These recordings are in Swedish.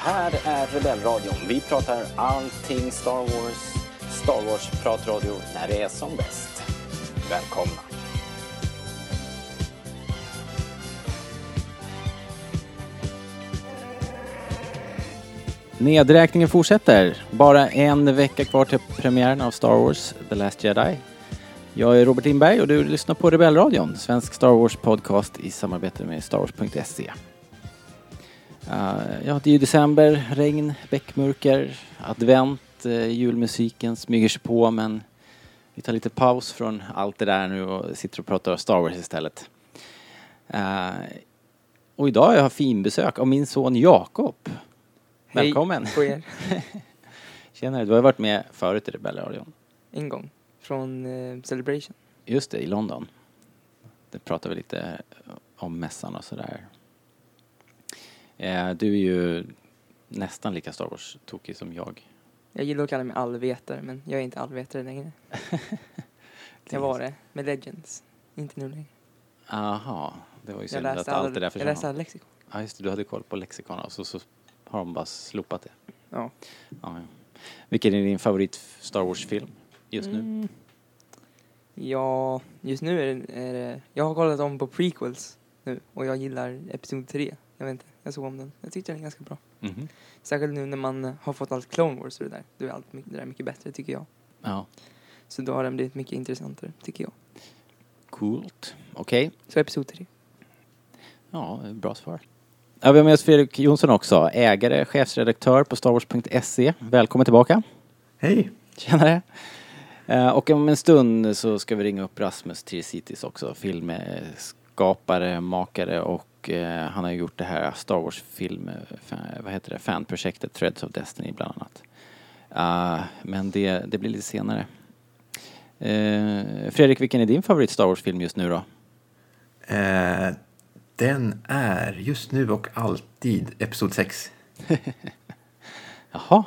här är Rebellradion. Vi pratar allting Star Wars. Star Wars-pratradio när det är som bäst. Välkomna! Nedräkningen fortsätter. Bara en vecka kvar till premiären av Star Wars The Last Jedi. Jag är Robert Lindberg och du lyssnar på Rebellradion, svensk Star Wars-podcast i samarbete med Star Wars.se ja, det är ju december, regn, bäckmörker, advent, uh, julmusiken smyger sig på men vi tar lite paus från allt det där nu och sitter och pratar Star Wars istället. Uh, och idag har jag finbesök av min son Jakob. Välkommen! Hej på er. Tjenare, du har varit med förut i Rebellradion. En gång. Från eh, Celebration. Just det, i London. Det pratar vi lite om mässan och sådär. Eh, du är ju nästan lika Star Wars-tokig som jag. Jag gillar att kalla mig allvetare, men jag är inte allvetare längre. jag var det med Legends. Inte nu längre. Aha, det var ju Jag synd att allt all, det där jag försvann. läste all lexikon. Ja, just det, du hade koll på lexikon och så, så har de bara slopat det. Ja. Ja. Vilken är din favorit Star Wars-film just nu? Mm. Ja, just nu är det, är det... Jag har kollat om på prequels nu och jag gillar Episod 3. Jag vet inte, jag såg om den. Jag tyckte den är ganska bra. Mhm. Särskilt nu när man har fått allt Clone Wars och det där. Då är allt mycket, det där mycket bättre tycker jag. Ja, Så då har den blivit mycket intressantare, tycker jag. coolt. Okej, Så Episod 3. ja, bra svar. Ja, vi har med oss Fredrik Jonsson också, ägare, chefsredaktör på starwars.se. Välkommen tillbaka. Hej! Tjenare! Eh, Och om en stund så ska vi ringa upp Rasmus Tirsitis också, filmskapare, makare och eh, han har gjort det här Star Wars-film, eh, vad heter det, fanprojektet Threads of Destiny bland annat. Ah, men det, det blir lite senare. Eh, Fredrik, vilken är din favorit Star Wars-film just nu då? Eh, den är just nu och alltid Episod 6. Jaha?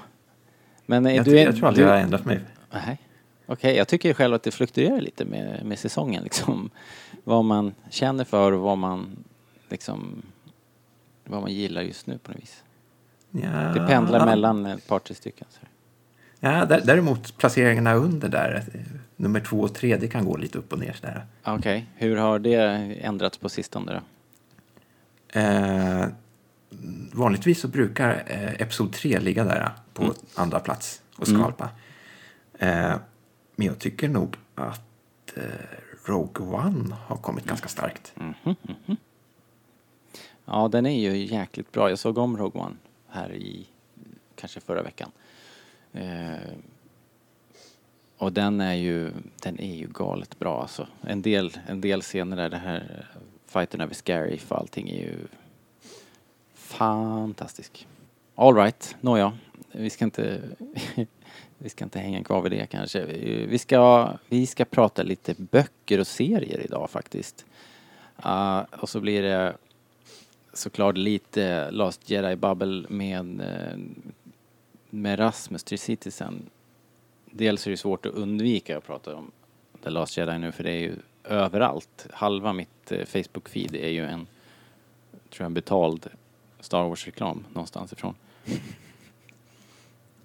Men Jag, du... jag tror aldrig du- jag har ändrat mig. Nej. Okej, jag tycker själv att det fluktuerar lite med, med säsongen liksom. Vad man känner för och vad man liksom vad man gillar just nu på något vis. Ja, Det pendlar mellan ett par, tre stycken. Så. Ja, där, däremot placeringarna under där, eh, nummer två och tre, det kan gå lite upp och ner. Okej, hur har det ändrats på sistone då? Eh, vanligtvis så brukar eh, Episod 3 ligga där på Mm. andra plats och Mm. skalpa. Eh, men jag tycker nog att eh, Rogue One har kommit ganska starkt. Mhm. Ja, den är ju jäkligt bra. Jag såg om Rogue One här i kanske förra veckan. Eh, och den är ju, den är ju galet bra alltså. En del, en del scener där det här fighten över Scarif och allting är ju fantastisk. All right, nåja. Vi ska inte vi ska inte hänga kvar vid det kanske. Vi ska, vi ska prata lite böcker och serier idag faktiskt. Uh, och så blir det såklart lite Last Jedi-babbel med, eh, med Rasmus Tricitisen. Dels är det svårt att undvika att prata om The Last Jedi nu för det är ju överallt. Halva mitt eh, Facebook-feed är ju en, tror jag, betald Star Wars-reklam någonstans ifrån.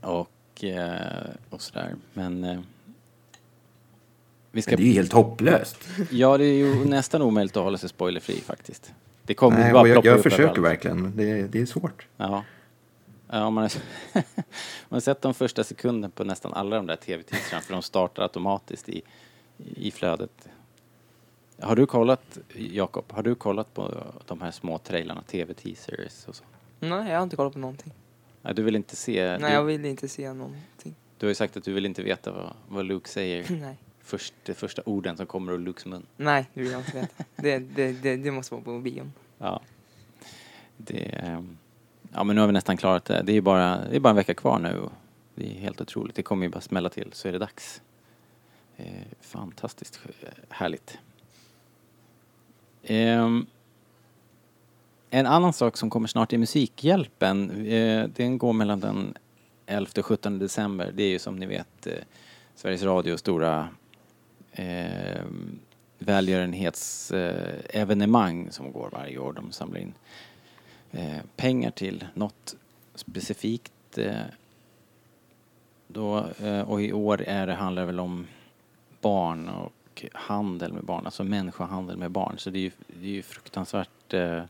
Och, eh, och sådär. Men vi ska... Men det är ju helt hopplöst. Ja, det är ju nästan omöjligt att hålla sig spoilerfri faktiskt. Det kommer Nej, bara jag, ploppa jag upp försöker verkligen, men det, det är svårt. Ja. ja man, har, man har sett de första sekunderna på nästan alla de där tv-titrarna för de startar automatiskt i, i flödet. Har du kollat, Jakob, har du kollat på de här små trailarna, tv-teasers och så? Nej, jag har inte kollat på någonting. Nej, du vill inte se, Nej, jag du, vill inte se någonting. du har ju sagt att du vill inte veta vad, vad Luke säger, Nej. först, de första orden som kommer ur Lukes mun. Nej, det vill jag inte veta. Det, det, det, det måste vara på bion. Ja. Det, ehm, ja men nu har vi nästan klarat det. Det är bara, det är bara en vecka kvar nu och det är helt otroligt. Det kommer ju bara smälla till så är det dags. Eh, fantastiskt härligt. Eh, en annan sak som kommer snart är Musikhjälpen. Eh, den går mellan den 11 och 17 december. Det är ju som ni vet eh, Sveriges Radios stora ehm, eh, välgörenhetsevenemang som går varje år. De samlar in eh, pengar till något specifikt eh, då, eh, och i år är det, handlar det väl om barn och handel med barn, alltså människohandel med barn. Så det är ju, det är ju fruktansvärt eh,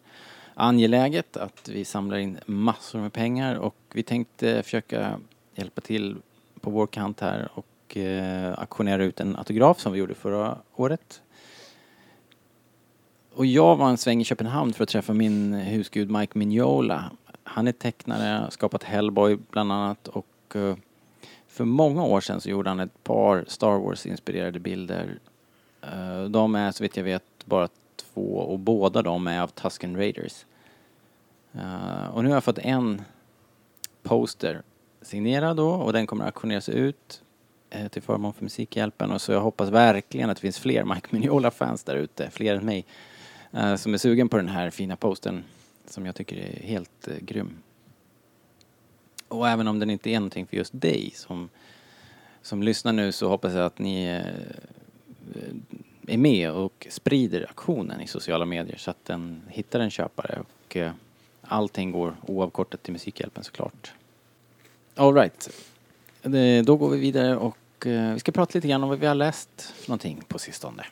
angeläget att vi samlar in massor med pengar och vi tänkte försöka hjälpa till på vår kant här och eh, auktionera ut en autograf som vi gjorde förra året. Och jag var en sväng i Köpenhamn för att träffa min husgud Mike Mignola. Han är tecknare, skapat Hellboy bland annat och eh, för många år sedan så gjorde han ett par Star Wars-inspirerade bilder. Eh, de är så vitt jag vet bara två och båda de är av Tusken Raiders. Eh, och nu har jag fått en poster signerad då och den kommer att auktioneras ut till förmån för Musikhjälpen och så jag hoppas verkligen att det finns fler Mike Mignola-fans där ute, fler än mig, Eh, som är sugen på den här fina posten som jag tycker är helt eh, grym. Och även om den inte är någonting för just dig som, som lyssnar nu så hoppas jag att ni eh, är med och sprider aktionen i sociala medier så att den hittar en köpare och eh, allting går oavkortat till Musikhjälpen såklart. Alright, eh, då går vi vidare och eh, vi ska prata lite grann om vad vi har läst för någonting på sistone.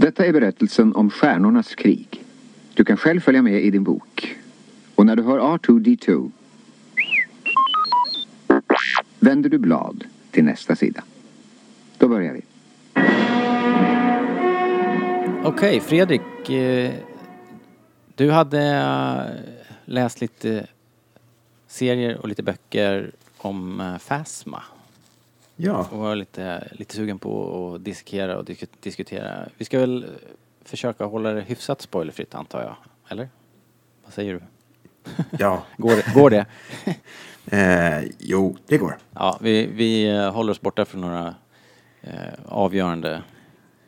Detta är berättelsen om Stjärnornas krig. Du kan själv följa med i din bok. Och när du hör R2D2 vänder du blad till nästa sida. Då börjar vi. Okej, Fredrik. Eh, du hade eh, läst lite serier och lite böcker om Fasma. Phasma Ja, och var lite, lite sugen på att diskera och disk- diskutera. Vi ska väl försöka hålla det hyfsat spoilerfritt antar jag, eller? Vad säger du? ja. Går det? Går det? Eh, jo, det går. Ja, vi, vi eh, håller oss borta från några eh, avgörande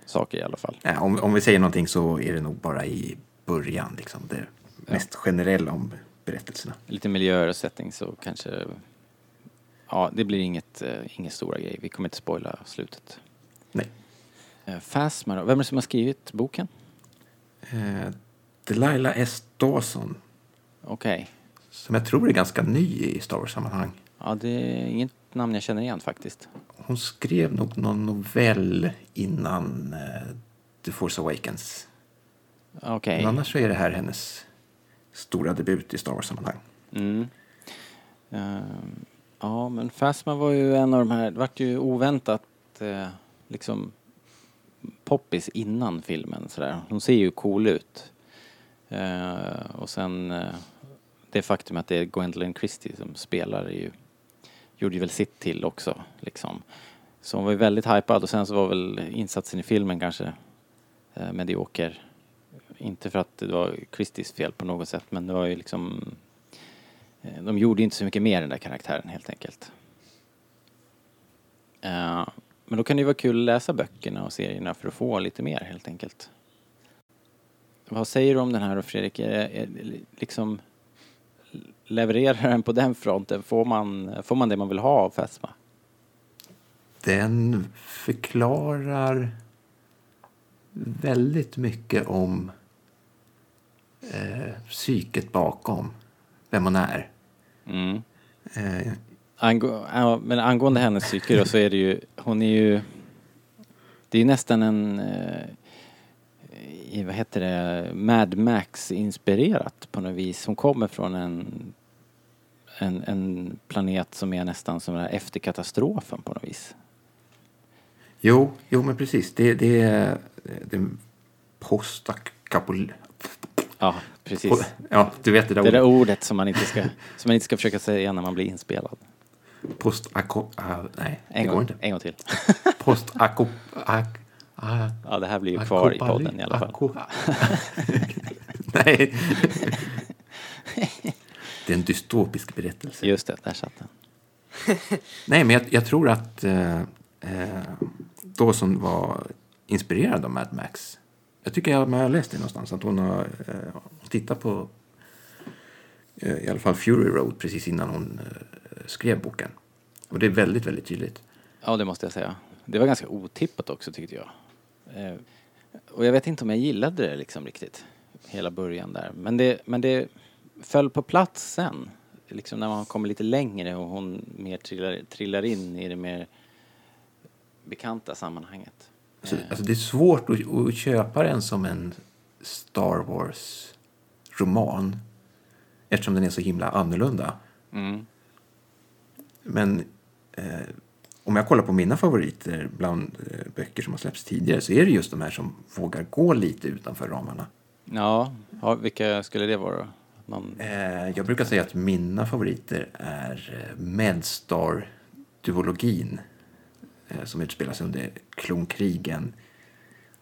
saker i alla fall. Eh, om, om vi säger någonting så är det nog bara i början, liksom. Det mest generella om berättelserna. Lite miljöer och setting så kanske... Ja, det blir inget, eh, inget stora grej. Vi kommer inte spoila slutet. Nej. Eh, Phasma då? Vem är det som har skrivit boken? Eh, Delilah S. Dawson, Okej. som jag tror är ganska ny i Star Wars-sammanhang. Ja, det är inget namn jag känner igen faktiskt. Hon skrev nog någon novell innan eh, The Force Awakens. Okej. Men annars så är det här hennes stora debut i Star Wars-sammanhang. Mm. Ehm, ja, men Phasma var ju en av de här, det vart ju oväntat eh, liksom poppis innan filmen sådär. Hon ser ju cool ut. Eh, och sen eh, det faktum att det är Gwendolyn Christie som spelar är ju, gjorde ju väl sitt till också liksom. Så hon var ju väldigt hypad och sen så var väl insatsen i filmen kanske eh, medioker. Inte för att det var Christies fel på något sätt men det var ju liksom Eh, de gjorde inte så mycket mer den där karaktären helt enkelt. Uh, Men då kan det ju vara kul att läsa böckerna och serierna för att få lite mer helt enkelt. Vad säger du om den här då Fredrik? Är, är, liksom levererar den på den fronten? Får man, får man det man vill ha av Fesma? Den förklarar väldigt mycket om eh, psyket bakom vem man är. Mm. Eh, Angå, men angående hennes psyke då så är det ju, hon är ju, det är ju nästan en, eh, vad heter det, Mad Max-inspirerat på något vis. Hon kommer från en, en, en planet som är nästan som den här efter katastrofen på något vis. jo, jo, men precis. Det, det är det är postakapol... Ja, precis. Ja, du vet det där Det där ordet. ordet som man inte ska, som man inte ska försöka säga när man blir inspelad. Postako... ah, nej, En det går gång, inte. en gång till. Postako... ak- ah, Ja, det här blir ju kvar i podden i alla fall. ako- nej. det är en dystopisk berättelse. Just det, där satt den. Nej, men jag, jag tror att eh, eh, Dawson var inspirerad av Mad Max. Jag tycker jag, har läst det någonstans att hon har eh, tittat på eh, i alla fall Fury Road precis innan hon eh, skrev boken. Och det är väldigt, väldigt tydligt. Ja, det måste jag säga. Det var ganska otippat också tyckte jag. Eh, Och jag vet inte om jag gillade det liksom riktigt. Hela början där. Men det, men det föll på plats sen. Liksom när man kommer lite längre och hon mer trillar, trillar in i det mer bekanta sammanhanget. Alltså, Eh, alltså det är svårt att, att köpa den som en Star Wars-roman eftersom den är så himla annorlunda. Mm. Men eh, om jag kollar på mina favoriter bland eh, böcker som har släppts tidigare så är det just de här som vågar gå lite utanför ramarna. Ja, ja, vilka skulle det vara? Någon... Eh, jag brukar säga att mina favoriter är eh, Medstar-duologin som utspelar sig under klonkrigen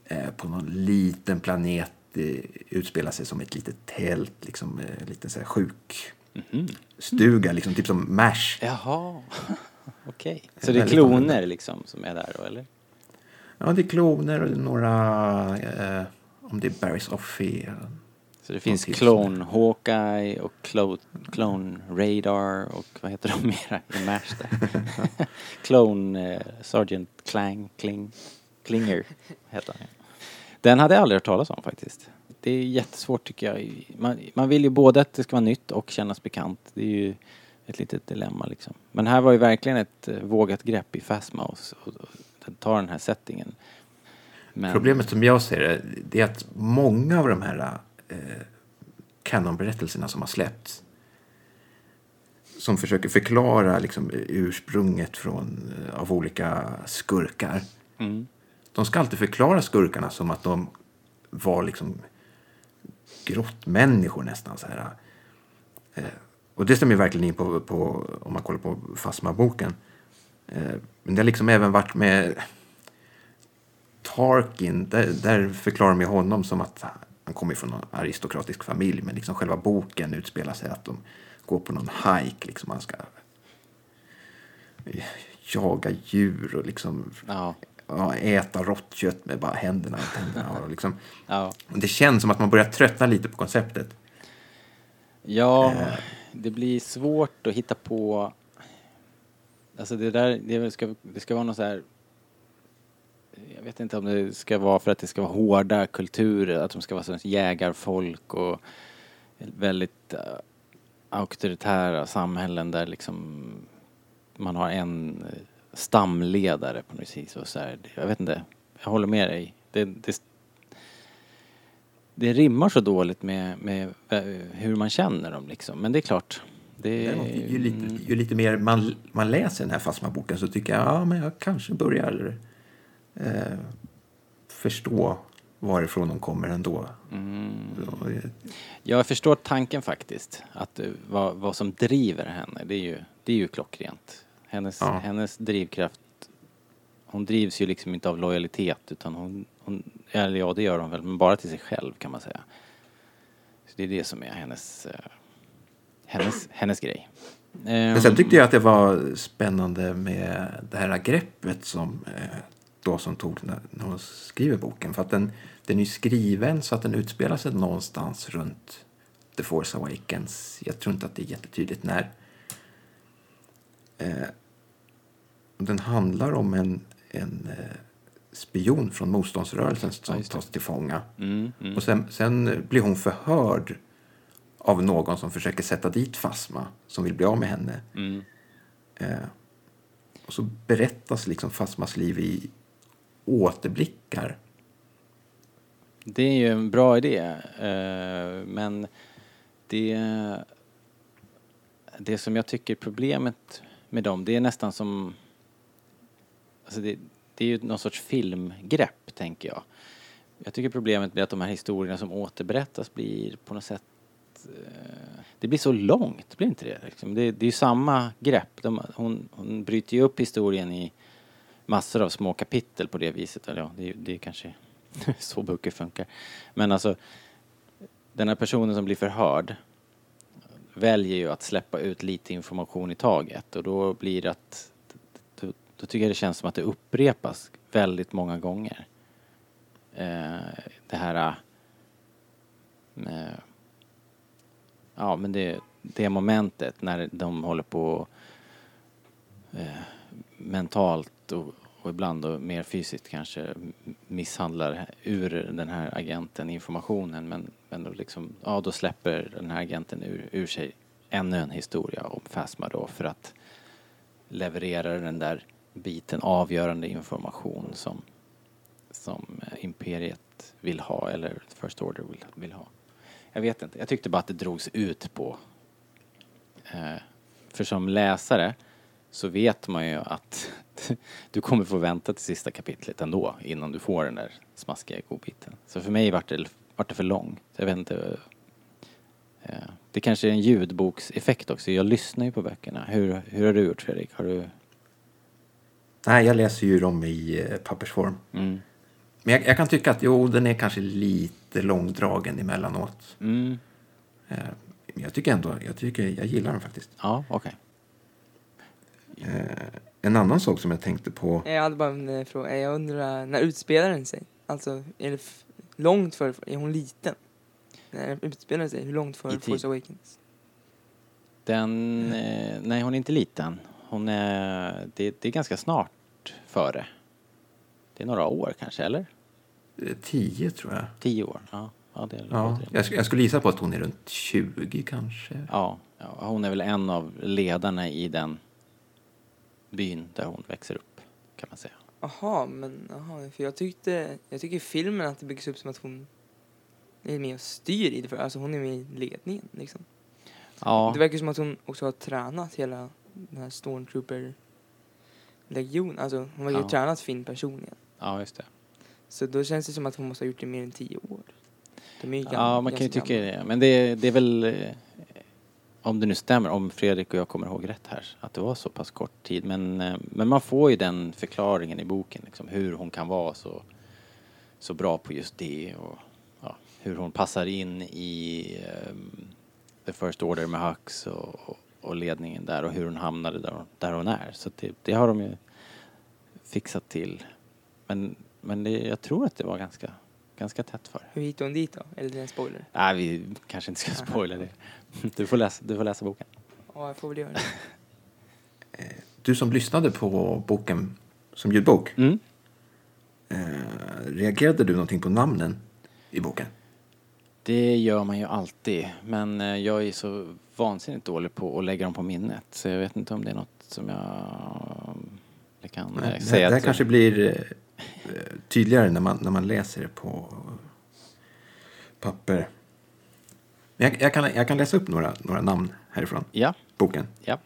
eh, på någon liten planet. Det utspelar sig som ett litet tält, liksom eh, lite så här sjukstuga, liksom, typ som MASH. Jaha, okej. Så Det är kloner liksom som är där då, eller? Ja, det är kloner och några, eh, om det är Barry's Offie. Så det finns Clone Hawkeye och Clone, Clone Radar och vad heter de mera i MASH där? Clone eh, Sergeant Clang, Kling, Klinger heter han. Den hade jag aldrig hört talas om faktiskt. Det är jättesvårt tycker jag. Man, man vill ju både att det ska vara nytt och kännas bekant. Det är ju ett litet dilemma liksom. Men här var ju verkligen ett eh, vågat grepp i Fastmouse och, och, och ta den här settingen. Men, Problemet som jag ser det, det är att många av de här eh, kanonberättelserna som har släppts som försöker förklara liksom, ursprunget från, eh, av olika skurkar. Mm. De ska alltid förklara skurkarna som att de var liksom grottmänniskor nästan. Så här. Eh, och det stämmer verkligen in på, på om man kollar på Fasma-boken. Eh, men det har liksom även varit med Tarkin, där, där förklarar de honom som att han kommer från någon aristokratisk familj. Men liksom själva boken utspelar sig att de går på någon hike. Liksom man ska jaga djur och liksom Ja, ja, äta rått kött med bara händerna i tänderna. Och liksom, ja. och det känns som att man börjar tröttna lite på konceptet. Ja, Eh. det blir svårt att hitta på... Alltså det där, det, ska, det ska vara något så här... Jag vet inte om det ska vara för att det ska vara hårda kulturer, att de ska vara sån jägarfolk och väldigt uh, auktoritära samhällen där liksom man har en eh, stamledare på något vis och så här. Jag vet inte, jag håller med dig. Det, det, det rimmar så dåligt med, med eh, hur man känner dem liksom. Men det är klart. Det, Däremot, ju, lite, ju lite mer man, man läser den här Fasma-boken så tycker jag ja, men jag kanske börjar eh, förstå varifrån de kommer ändå. mm, eh, jag förstår tanken faktiskt. Att eh, vad, vad som driver henne, det är ju, det är ju klockrent. Hennes, Ja. hennes drivkraft, hon drivs ju liksom inte av lojalitet utan hon, hon, eller ja det gör hon väl, men bara till sig själv kan man säga. Så det är det som är hennes, eh, hennes, hennes grej. Men sen tyckte jag att det var spännande med det här greppet som eh, Dawson tog när, när hon skriver boken. För att den, den är skriven så att den utspelar sig någonstans runt The Force Awakens. Jag tror inte att det är jättetydligt när. Eh, den handlar om en, en eh, spion från motståndsrörelsen som tas till fånga. Mm, mm. Och sen, sen blir hon förhörd av någon som försöker sätta dit Fasma, som vill bli av med henne. Mm. Eh, och så berättas liksom Fasmas liv i återblickar. Det är ju en bra idé. Eh, men det, det som jag tycker är problemet med dem, det är nästan som... Alltså det, det är ju någon sorts filmgrepp, tänker jag. Jag tycker problemet med att de här historierna som återberättas blir på något sätt... Eh, det blir så långt, blir inte det? Liksom, det, det är ju samma grepp. De, hon, hon bryter ju upp historien i massor av små kapitel på det viset. Eller ja, det, är- det är kanske så böcker funkar. Men alltså, den här personen som blir förhörd väljer ju att släppa ut lite information i taget och då blir det att då, då tycker jag det känns som att det upprepas väldigt många gånger. Eh, det här eh, ja men det, det momentet när de håller på eh, mentalt och, och ibland då mer fysiskt kanske misshandlar ur den här agenten informationen men, men då liksom, ja då släpper den här agenten ur, ur sig ännu en historia om Phasma då för att leverera den där biten avgörande information som, som Imperiet vill ha eller First Order vill, vill ha. Jag vet inte, jag tyckte bara att det drogs ut på. Eh, för som läsare så vet man ju att du kommer få vänta till sista kapitlet ändå innan du får den där smaskiga godbiten. Så för mig vart det, vart det för långt. Jag vet inte. Eh, det kanske är en ljudbokseffekt också. Jag lyssnar ju på böckerna. Hur, hur har du gjort Fredrik? Har du... Nej, jag läser ju dem i eh, pappersform. Mm. Men jag, jag kan tycka att jo, den är kanske lite långdragen emellanåt. Mm. Eh, jag tycker ändå, jag, tycker, jag gillar den faktiskt. Ja, okej. Eh, En annan sak som jag tänkte på. Jag hade bara en eh, fråga. Jag undrar, när utspelar den sig? Alltså, är det långt för, är hon liten? När den utspelar sig, hur långt I för tid. Force Awakens? Den, eh, nej hon är inte liten. Hon är, det, det är ganska snart före. Det är några år kanske, eller? eh, Tio tror jag. Tio år? Ja, ja det Ja, jag, sk- jag skulle gissa på att hon är runt 20 kanske. Ja, ja, hon är väl en av ledarna i den byn där hon växer upp, kan man säga. Jaha, men aha, för jag tyckte, jag tycker i filmen att det byggs upp som att hon är med och styr i det, för alltså hon är med i ledningen liksom. Ja, Det verkar som att hon också har tränat hela den här Stormtrooper legion, alltså hon verkar ha Ja. tränat Finn personligen. ja just det. Så då känns det som att hon måste ha gjort det mer än tio år. De är ju Ja, gam- man kan ju tycka gamla. det. Men det, det är väl, eh, om det nu stämmer, om Fredrik och jag kommer ihåg rätt här, att det var så pass kort tid. Men, eh, men man får ju den förklaringen i boken, liksom, hur hon kan vara så, så bra på just det och ja, hur hon passar in i um, The First Order med Hux och, och, och ledningen där och hur hon hamnade där, hon- där hon är. Så det, det har de ju fixat till. Men, men det, jag tror att det var ganska, ganska tätt för. Hur hittade hon dit då? Eller det är en spoiler? Nej, vi kanske inte ska spoila det. Du får läsa, du får läsa boken. Ja, jag får väl göra det. Du som lyssnade på boken som ljudbok, Mm. eh, reagerade du någonting på namnen i boken? Det gör man ju alltid, men eh, jag är så vansinnigt dålig på att lägga dem på minnet. Så jag vet inte om det är något som jag jag kan eh, Nej, det, säga. det här att- kanske blir eh, tydligare när man, när man läser det på papper. Jag, jag, kan, jag kan läsa upp några, några namn härifrån Ja, boken. ja.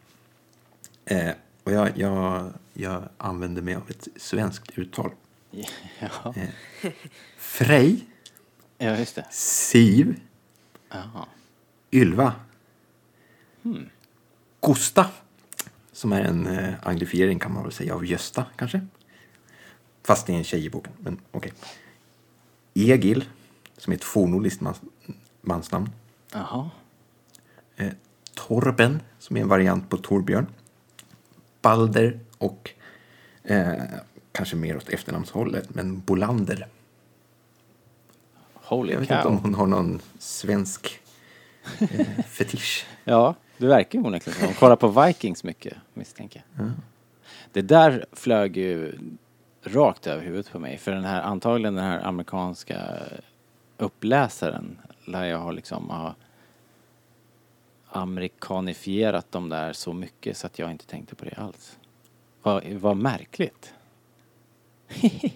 Eh, och jag, jag, jag använder mig av ett svenskt uttal. Ja, Frej, ja just det. Siv, Jaha. Ylva. Gusta, som är en eh, anglifiering kan man väl säga av Gösta kanske. Fast det är en tjej i boken, men okej. Egil, som är ett fornnordiskt mans, mansnamn. Jaha. Eh, Torben, som är en variant på Torbjörn. Balder och eh, kanske mer åt efternamnshållet, men Bolander. Holy Jag vet inte cow. om hon har någon svensk eh, fetisch. Ja, det verkar ju onekligen. Hon kollar på Vikings mycket, misstänker jag. Det där flög ju rakt över huvudet på mig. För den här, antagligen den här amerikanska uppläsaren lär jag ha liksom ha amerikanifierat dem där så mycket så att jag inte tänkte på det alls. Vad, vad märkligt.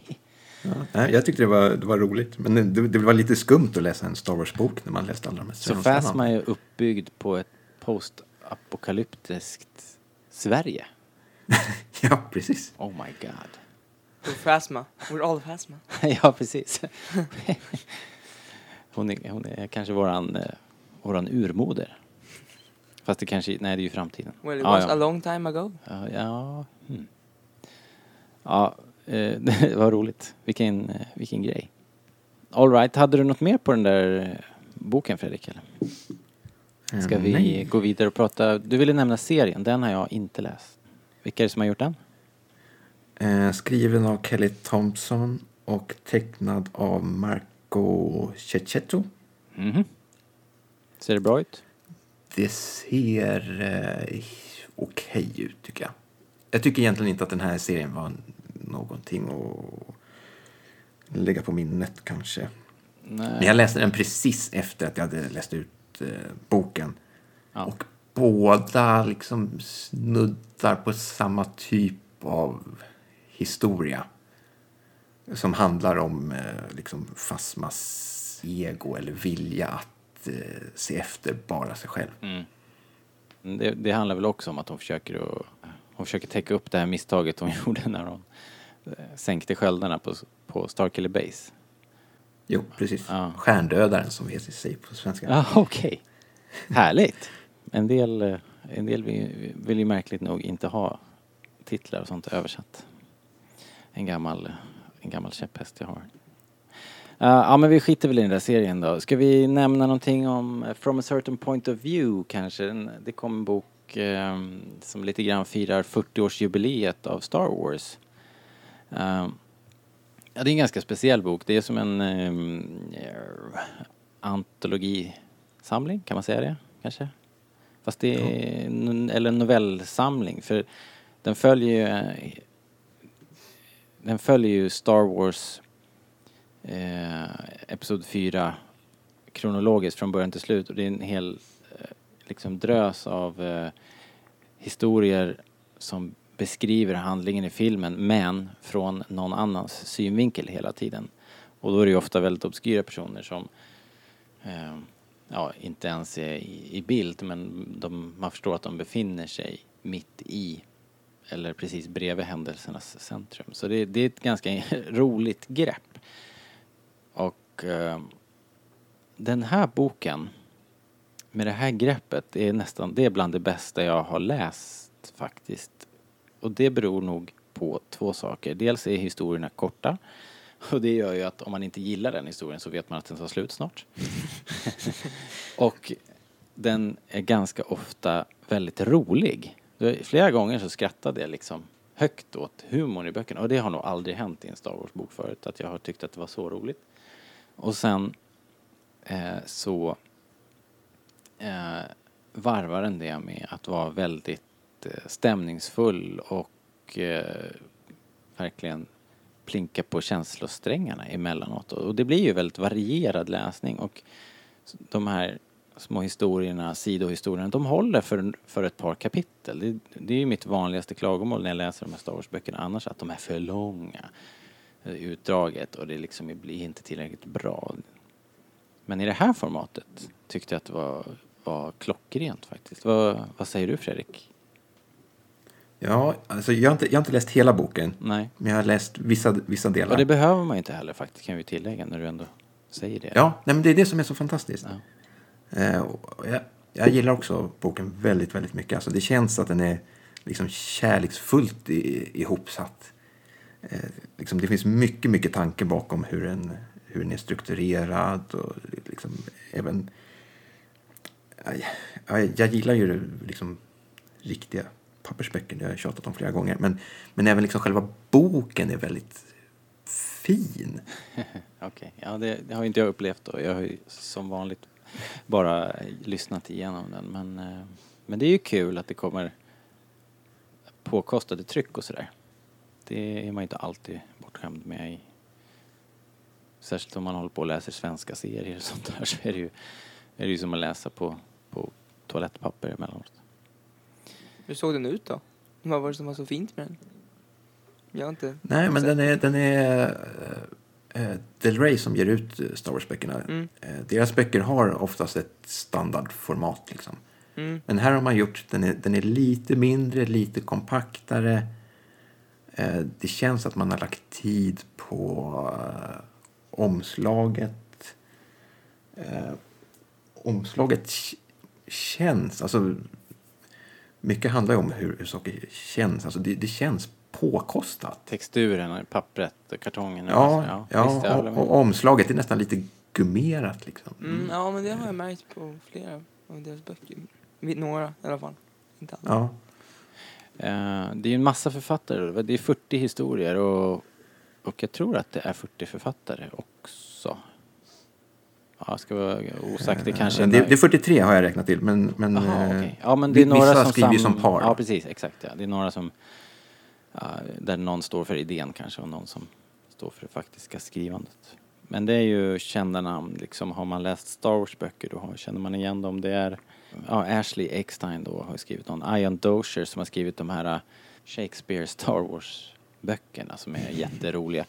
Ja, jag tyckte det var, det var roligt, men det, det var lite skumt att läsa en Star Wars-bok när man läste alla de här Så. Phasma är uppbyggd på ett postapokalyptiskt Sverige. Ja, precis. Oh my god. We're Phasma. We're all Phasma. ja, precis. hon, är, hon är kanske våran, eh, våran urmoder. Fast det kanske, nej det är ju framtiden. Well, it ja, was ja. a long time ago. Ja, ja. Hmm. ja eh, det var roligt. Vilken, eh, vilken grej. All right, hade du något mer på den där eh, boken Fredrik? Eller? Ska Eh, vi nej. gå vidare och prata? Du ville nämna serien, den har jag inte läst. Vilka är det som har gjort den? Eh, skriven av Kelly Thompson och tecknad av Marco Cecchetto. Mhm. Ser det bra ut? Det ser eh, okej ut, tycker jag. Jag tycker egentligen inte att den här serien var någonting att lägga på minnet kanske. Nej. Men jag läste den precis efter att jag hade läst ut eh, boken. Ja. Och båda liksom snuddar på samma typ av historia. Som handlar om eh, liksom Fasmas ego eller vilja att eh, se efter bara sig själv. Mm. Det, det handlar väl också om att hon försöker, att, hon försöker täcka upp det här misstaget hon gjorde när hon eh, sänkte sköldarna på, på Starkiller Base. Jo, precis. Ja. Stjärndödaren som heter sig på svenska. Ja, okej. Härligt. En del, eh, en del vill, vill ju märkligt nog inte ha titlar och sånt översatt. En gammal, en gammal käpphäst jag har. Uh, ja men vi skiter väl i den där serien då. Ska vi nämna någonting om eh, From a certain point of view kanske? Det kom en bok eh, som lite grann firar 40-årsjubileet av Star Wars. Eh, ja, det är en ganska speciell bok. Det är som en eh, antologisamling, kan man säga det kanske? Fast det är, eller en novellsamling för den följer ju eh, den följer ju Star Wars eh, Episod 4 kronologiskt från början till slut och det är en hel eh, liksom drös av eh, historier som beskriver handlingen i filmen men från någon annans synvinkel hela tiden. Och då är det ju ofta väldigt obskyra personer som eh, ja, inte ens är i, i bild men de, man förstår att de befinner sig mitt i eller precis bredvid händelsernas centrum. Så det, det är ett ganska roligt grepp. Och eh, den här boken med det här greppet är nästan, det är bland det bästa jag har läst faktiskt. Och det beror nog på två saker. Dels är historierna korta och det gör ju att om man inte gillar den historien så vet man att den tar slut snart. och den är ganska ofta väldigt rolig. Flera gånger så skrattade jag liksom högt åt humorn i böckerna och det har nog aldrig hänt i en Star Wars-bok förut att jag har tyckt att det var så roligt. Och sen eh, så eh, varvar den det med att vara väldigt eh, stämningsfull och eh, verkligen plinka på känslosträngarna emellanåt. Och det blir ju väldigt varierad läsning och de här små historierna, sidohistorierna, de håller för, för ett par kapitel. Det, det är ju mitt vanligaste klagomål när jag läser de här Star Wars-böckerna annars, att de är för långa. eh, Utdraget och det liksom blir inte tillräckligt bra. Men i det här formatet tyckte jag att det var, var klockrent faktiskt. Vad, vad säger du Fredrik? Ja, alltså jag har, inte, jag har inte läst hela boken, Nej. men jag har läst vissa, vissa delar. Och det behöver man inte heller faktiskt kan vi tillägga när du ändå säger det. Ja, nej, men det är det som är så fantastiskt. Ja. Eh, jag, jag gillar också boken väldigt, väldigt mycket. Alltså, det känns att den är liksom kärleksfullt i, ihopsatt. Eh, liksom, det finns mycket, mycket tanke bakom hur den, hur den är strukturerad och liksom även... Jag, jag gillar ju liksom riktiga pappersböcker, det har jag tjatat om flera gånger. Men, men även liksom själva boken är väldigt fin. Okej, ja det, det har inte jag upplevt då. Jag har ju som vanligt bara lyssnat igenom den. Men, eh, men det är ju kul att det kommer påkostade tryck och sådär. Det är man inte alltid bortskämd med i Särskilt om man håller på och läser svenska serier och sånt där så är det ju, är det ju som att läsa på, på toalettpapper emellanåt. Hur såg den ut då? Vad var det som var så fint med den? Jag har inte... Nej, men den är, den är äh, Del Rey som ger ut eh, Star Wars-böckerna. Mm. Eh, deras böcker har oftast ett standardformat. Liksom. Mm. Men här har man gjort, den är, den är lite mindre, lite kompaktare. Eh, det känns att man har lagt tid på eh, omslaget. Eh, omslaget känns, alltså mycket handlar ju om hur, hur saker känns. Alltså det, det känns påkostat. Texturen, pappret, kartongen. Ja, ja, visst, jag håller och, och omslaget är nästan lite gummerat liksom. Mm, ja, men det har jag märkt på flera av deras böcker. Några i alla fall. Inte alla. Ja. Eh, Det är ju en massa författare. Det är 40 historier och, och jag tror att det är 40 författare också. Ja, ska vara osagt. Det kanske Eh, det, det är 43 har jag räknat till, men, men, Aha, eh, okej. Ja, men det är några vissa som skriver ju som par. Ja, precis. Exakt. Ja. Det är några som ja, där någon står för idén kanske och någon som står för det faktiska skrivandet. Men det är ju kända namn liksom. Har man läst Star Wars böcker då känner man igen dem. Det är ja, Ashley Eckstein då har skrivit någon. Ian Dozier som har skrivit de här äh, Shakespeare Star Wars böckerna som är jätteroliga.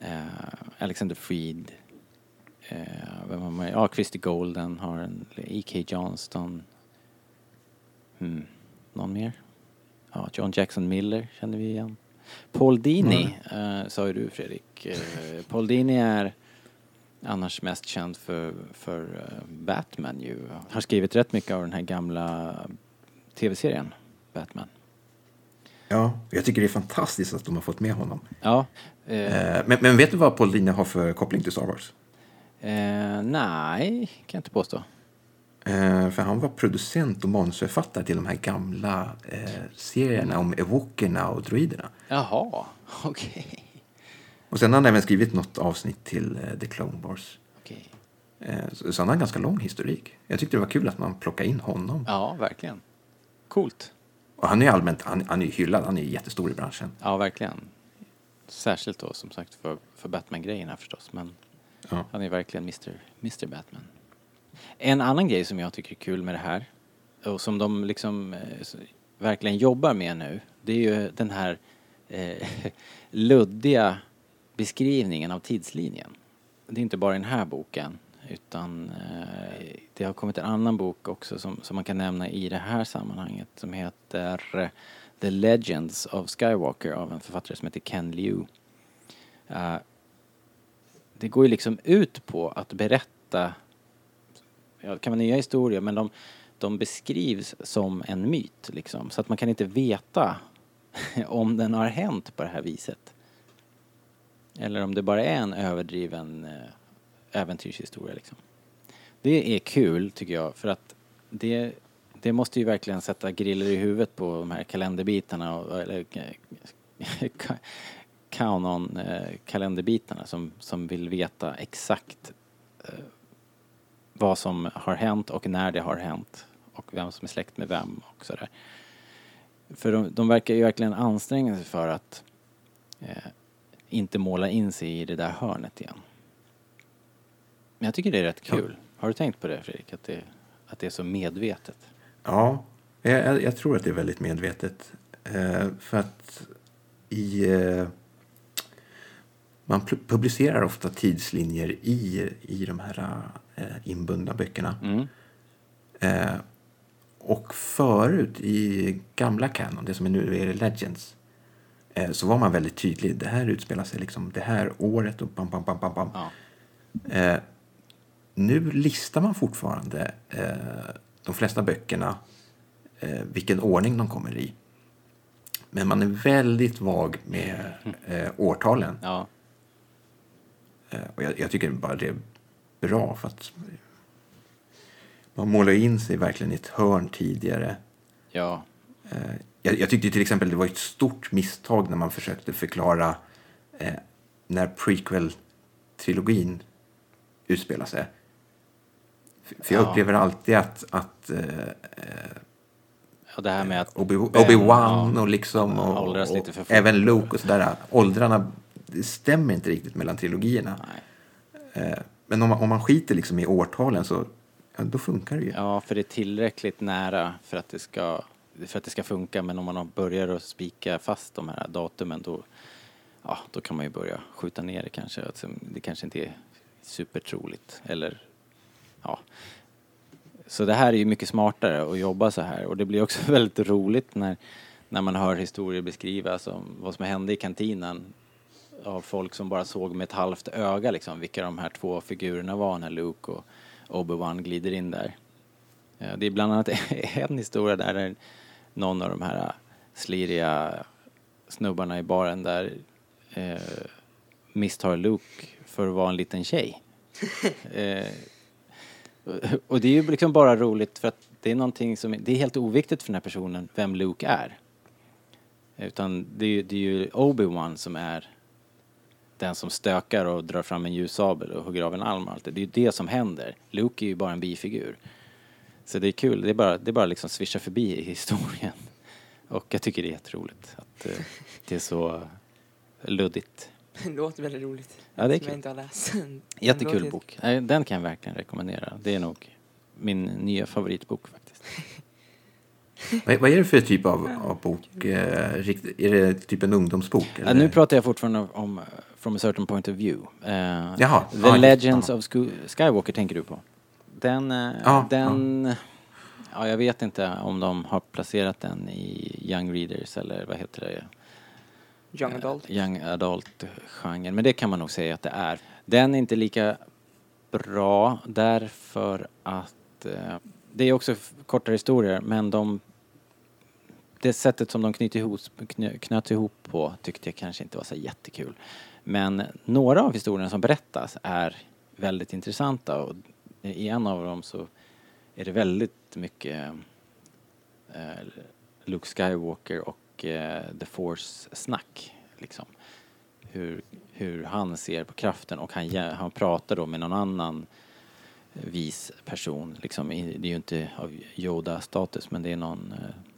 Eh, Alexander Freed. Eh, vem har man? Ja, Christy Golden har en. E.K. Johnston. Hmm. Någon mer? Ja, John Jackson Miller känner vi igen. Paul Dini, eh, sa ju du Fredrik. Eh, Paul Dini är annars mest känd för, för eh, Batman ju. Har skrivit rätt mycket av den här gamla tv-serien Batman. Ja, jag tycker det är fantastiskt att de har fått med honom. Ja. Eh, Eh, men, men vet du vad Paul Dini har för koppling till Star Wars? eh, nej, kan jag inte påstå. Eh, för han var producent och manusförfattare till de här gamla eh, serierna om evokerna och droiderna. Jaha, okej. Och sen har han även skrivit något avsnitt till eh, The Clone Wars. okej. Eh, så, så han har en ganska lång historik. Jag tyckte det var kul att man plockade in honom. Ja, verkligen. Coolt. Och han är allmänt han, han är hyllad, han är jättestor i branschen. Ja, verkligen. Särskilt då som sagt för, för Batman-grejerna förstås. Men Ja. han är verkligen Mr. Mr. Batman. En annan grej som jag tycker är kul med det här och som de liksom eh, verkligen jobbar med nu. Det är ju den här eh, luddiga beskrivningen av tidslinjen. Det är inte bara i den här boken utan eh, det har kommit en annan bok också som, som man kan nämna i det här sammanhanget som heter eh, The Legends of Skywalker av en författare som heter Ken Liu. Uh, det går ju liksom ut på att berätta, ja, det kan vara nya historier, men de, de beskrivs som en myt liksom. Så att man kan inte veta om den har hänt på det här viset. Eller om det bara är en överdriven eh, äventyrshistoria liksom. Det är kul tycker jag för att det, det måste ju verkligen sätta griller i huvudet på de här kalenderbitarna och, eller kanon-kalenderbitarna eh, som, som vill veta exakt eh, vad som har hänt och när det har hänt och vem som är släkt med vem och sådär. För de, de verkar ju verkligen anstränga sig för att eh, inte måla in sig i det där hörnet igen. Men jag tycker det är rätt Ja. kul. Har du tänkt på det Fredrik? Att det, att det är så medvetet? Ja, jag, jag, tror att det är väldigt medvetet. Eh, för att i... Eh, man pu- publicerar ofta tidslinjer i, i de här inbundna böckerna. Mm. Eh, och förut i gamla Canon, det som är nu är Legends, eh, så var man väldigt tydlig. Det här utspelar sig liksom det här året och bam, bam, bam, bam, bam. Ja. Eh, nu listar man fortfarande eh, de flesta böckerna eh, vilken ordning de kommer i. Men man är väldigt vag med eh, årtalen. ja. Eh, och jag, jag tycker bara det bra för att man målar in sig verkligen i ett hörn tidigare. Ja. Eh, jag, jag tyckte till exempel det var ett stort misstag när man försökte förklara eh, när prequel-trilogin utspelar sig. För jag Ja. upplever alltid att, att eh, ja, det här med att... Obi- Obi-Wan ja. och liksom och, och fort. även Luke och sådär. Åldrarna det stämmer inte riktigt mellan trilogierna. Eh, men om man, om man skiter liksom i årtalen så ja, då funkar det ju. Ja, för det är tillräckligt nära för att det ska, för att det ska funka. Men om man börjar att spika fast de här datumen då, ja, då kan man ju börja skjuta ner det kanske. Alltså, det kanske inte är supertroligt. Eller, ja. Så det här är ju mycket smartare att jobba så här. Och det blir också väldigt roligt när, när man hör historier beskrivas om vad som hände i kantinen av folk som bara såg med ett halvt öga liksom vilka de här två figurerna var när Luke och Obi-Wan glider in där. Eh, Det är bland annat en historia där någon av de här sliriga snubbarna i baren där eh, misstar Luke för att vara en liten tjej. eh, och- det är ju liksom bara roligt för att det är någonting som, det är helt oviktigt för den här personen vem Luke är. Utan det är det är ju Obi-Wan som är den som stökar och drar fram en ljussabel och hugger av en arm och allt det. Det är ju det som händer. Luke är ju bara en bifigur. Så det är kul, det är bara, det är bara liksom svischa förbi i historien. Och jag tycker det är jätteroligt att eh, det är så luddigt. Det låter väldigt roligt. Ja, det är Som jag kul. inte har läst. Jättekul låter bok. Den kan jag verkligen rekommendera. Det är nog min nya favoritbok faktiskt. Vad, vad är det för typ av, av bok? Eh, är det typ en ungdomsbok? Ja, nu pratar jag fortfarande om From a certain point of view. Eh, Jaha, The just- Legends ja. of Sco- Skywalker tänker du på. Den, eh, Ja, den ja. jag vet inte om de har placerat den i Young Readers eller vad heter det? Young adult. Eh, Young adult-genren, men det kan man nog säga att det är. Den är inte lika bra därför att eh, det är också kortare historier men de det sättet som de knöt ihop, knöt knöts ihop på tyckte jag kanske inte var så jättekul. Men några av historierna som berättas är väldigt intressanta och i en av dem så är det väldigt mycket eh, Luke Skywalker och eh, The Force-snack. Liksom. Hur, hur han ser på kraften och han, han pratar då med någon annan vis person. Liksom, det är ju inte av Yoda-status men det är någon... Eh,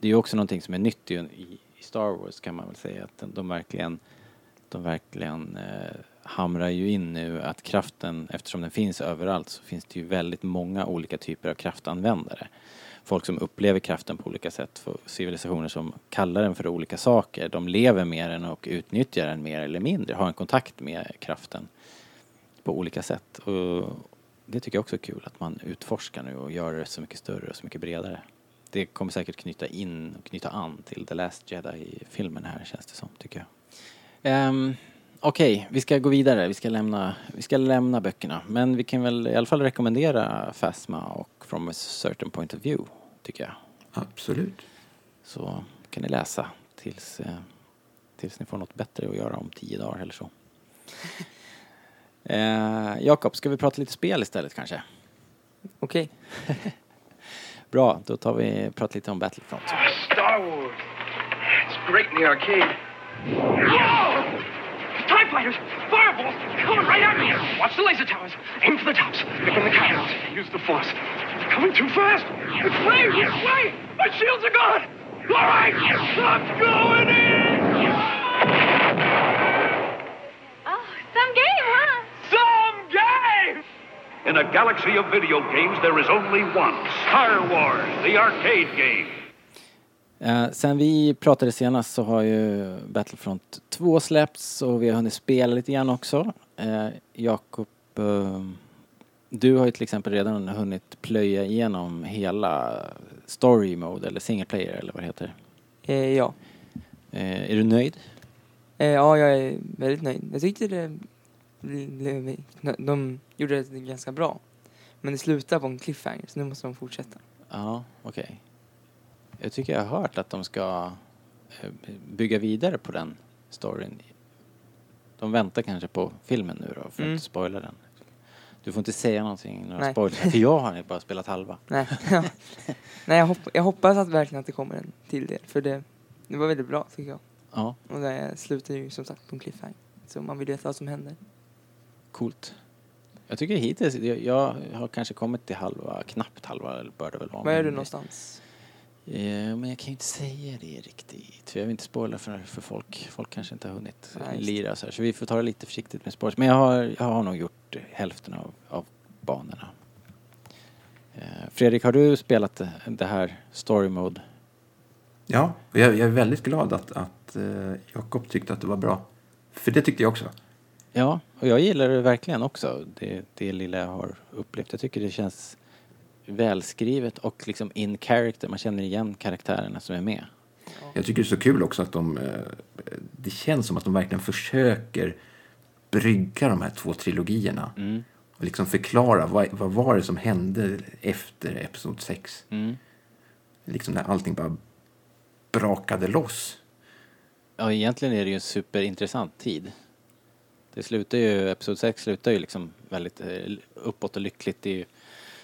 det är ju också någonting som är nytt i, i Star Wars kan man väl säga att de, verkligen de verkligen eh, hamrar ju in nu att kraften, eftersom den finns överallt så finns det ju väldigt många olika typer av kraftanvändare. Folk som upplever kraften på olika sätt, civilisationer som kallar den för olika saker. De lever med den och utnyttjar den mer eller mindre, har en kontakt med kraften på olika sätt. Och det tycker jag också är kul att man utforskar nu och gör det så mycket större och så mycket bredare. Det kommer säkert knyta in och knyta an till The Last Jedi-filmen här känns det som, tycker jag. Um, Okej, vi ska gå vidare. Vi ska, lämna, vi ska lämna böckerna. Men vi kan väl i alla fall rekommendera Phasma och From a certain point of view, tycker jag. Absolut. Så kan ni läsa tills, eh, tills ni får något bättre att göra om tio dagar eller så. Eh, Jakob, ska vi prata lite spel istället kanske? Okej. Bra, då tar vi prata lite om Battlefront. Ah, Star Wars. It's great in the arcade. Whoa! TIE fighters! Fireballs! Coming right at me! Watch the laser towers. Aim for the tops. Pick on the cannons. Use the force. It's coming too fast! It's flames! It's flame! My shields are gone! All right! I'm going in! Oh, some game, huh? Some game! In a galaxy of video games, there is only one Star Wars, the arcade game. Eh, sen vi pratade senast så har ju Battlefront 2 släppts och vi har hunnit spela lite grann också. Eh, Jakob, eh, du har ju till exempel redan hunnit plöja igenom hela story mode eller single player eller vad det heter. Eh, ja. Eh, är du nöjd? Eh, ja, jag är väldigt nöjd. Jag tyckte det... De gjorde det ganska bra. Men det slutar på en cliffhanger, så nu måste de fortsätta. Ja, okej. Jag tycker jag har hört att de ska eh, bygga vidare på den storyn. De väntar kanske på filmen nu då, för att Mm. inte spoila den. Du får inte säga någonting, några Nej. spoilers, för jag har bara spelat halva. Nej, ja. Nej jag, hopp, jag hoppas att verkligen att det kommer en till del. För det, det var väldigt bra, tycker jag. Ja, Och det slutar ju som sagt på en cliffhanger. Så man vill veta vad som händer. Coolt. Jag tycker hittills, jag, jag har kanske kommit till halva, knappt halva bör det väl vara. Var är men- du någonstans? Eh, men jag kan ju inte säga det riktigt. För jag vill inte spoila för, för folk. Folk kanske inte har hunnit Nej, just det. lira så här. Så vi får ta det lite försiktigt med spoilers. Men jag har, jag har nog gjort hälften av, av banorna. Eh, Fredrik, har du spelat det, här story mode? Ja, jag, jag är väldigt glad att, att eh, Jakob tyckte att det var bra. För det tyckte jag också. Ja, och jag gillar det verkligen också. Det, det lilla jag har upplevt. Jag tycker det känns välskrivet och liksom in character. Man känner igen karaktärerna som är med. Jag tycker det är så kul också att de... eh, Det känns som att de verkligen försöker brygga de här två trilogierna. Mm. Och liksom förklara vad, vad var det som hände efter Episod 6. Mm. Liksom när allting bara brakade loss. Ja, egentligen är det ju en superintressant tid. Det slutar ju, Episod 6 slutar ju liksom väldigt eh, uppåt och lyckligt. Det är ju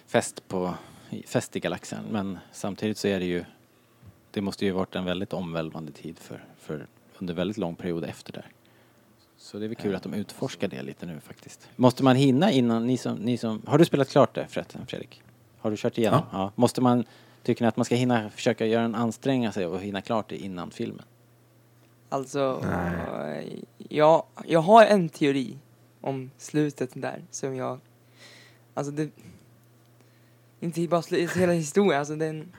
fest på, fest i galaxen. Men samtidigt så är det ju, det måste ju varit en väldigt omvälvande tid för, för under väldigt lång period efter där. Så det är väl kul att de utforskar det lite nu faktiskt. Måste man hinna innan, ni som, ni som, har du spelat klart det förresten Fredrik? Har du kört igenom? Ja. Måste man, tycker ni att man ska hinna försöka göra en anstränga sig och hinna klart det innan filmen? Alltså, Nej. ja, jag har en teori om slutet där som jag, alltså det, inte bara slutet, hela historien, alltså den,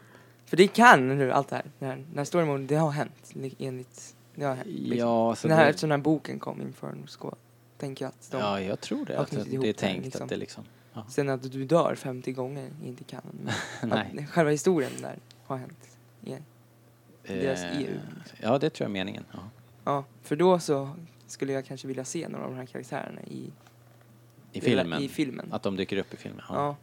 för det kan nu allt det här, den här, den här det har hänt li- enligt, det har hänt. liksom. Ja, så den här, det, eftersom den här boken kom inför skål, tänker jag att de, ja, jag tror det. Att det är tänkt liksom. att det liksom... Ja. sen att du dör 50 gånger inte men Nej. själva historien där har hänt. igen. Deras Eh, EU. Ja, det tror jag är meningen. Ja. Ja, för då så skulle jag kanske vilja se några av de här karaktärerna i, I filmen. i filmen. Att de dyker upp i filmen. Ja. Ja.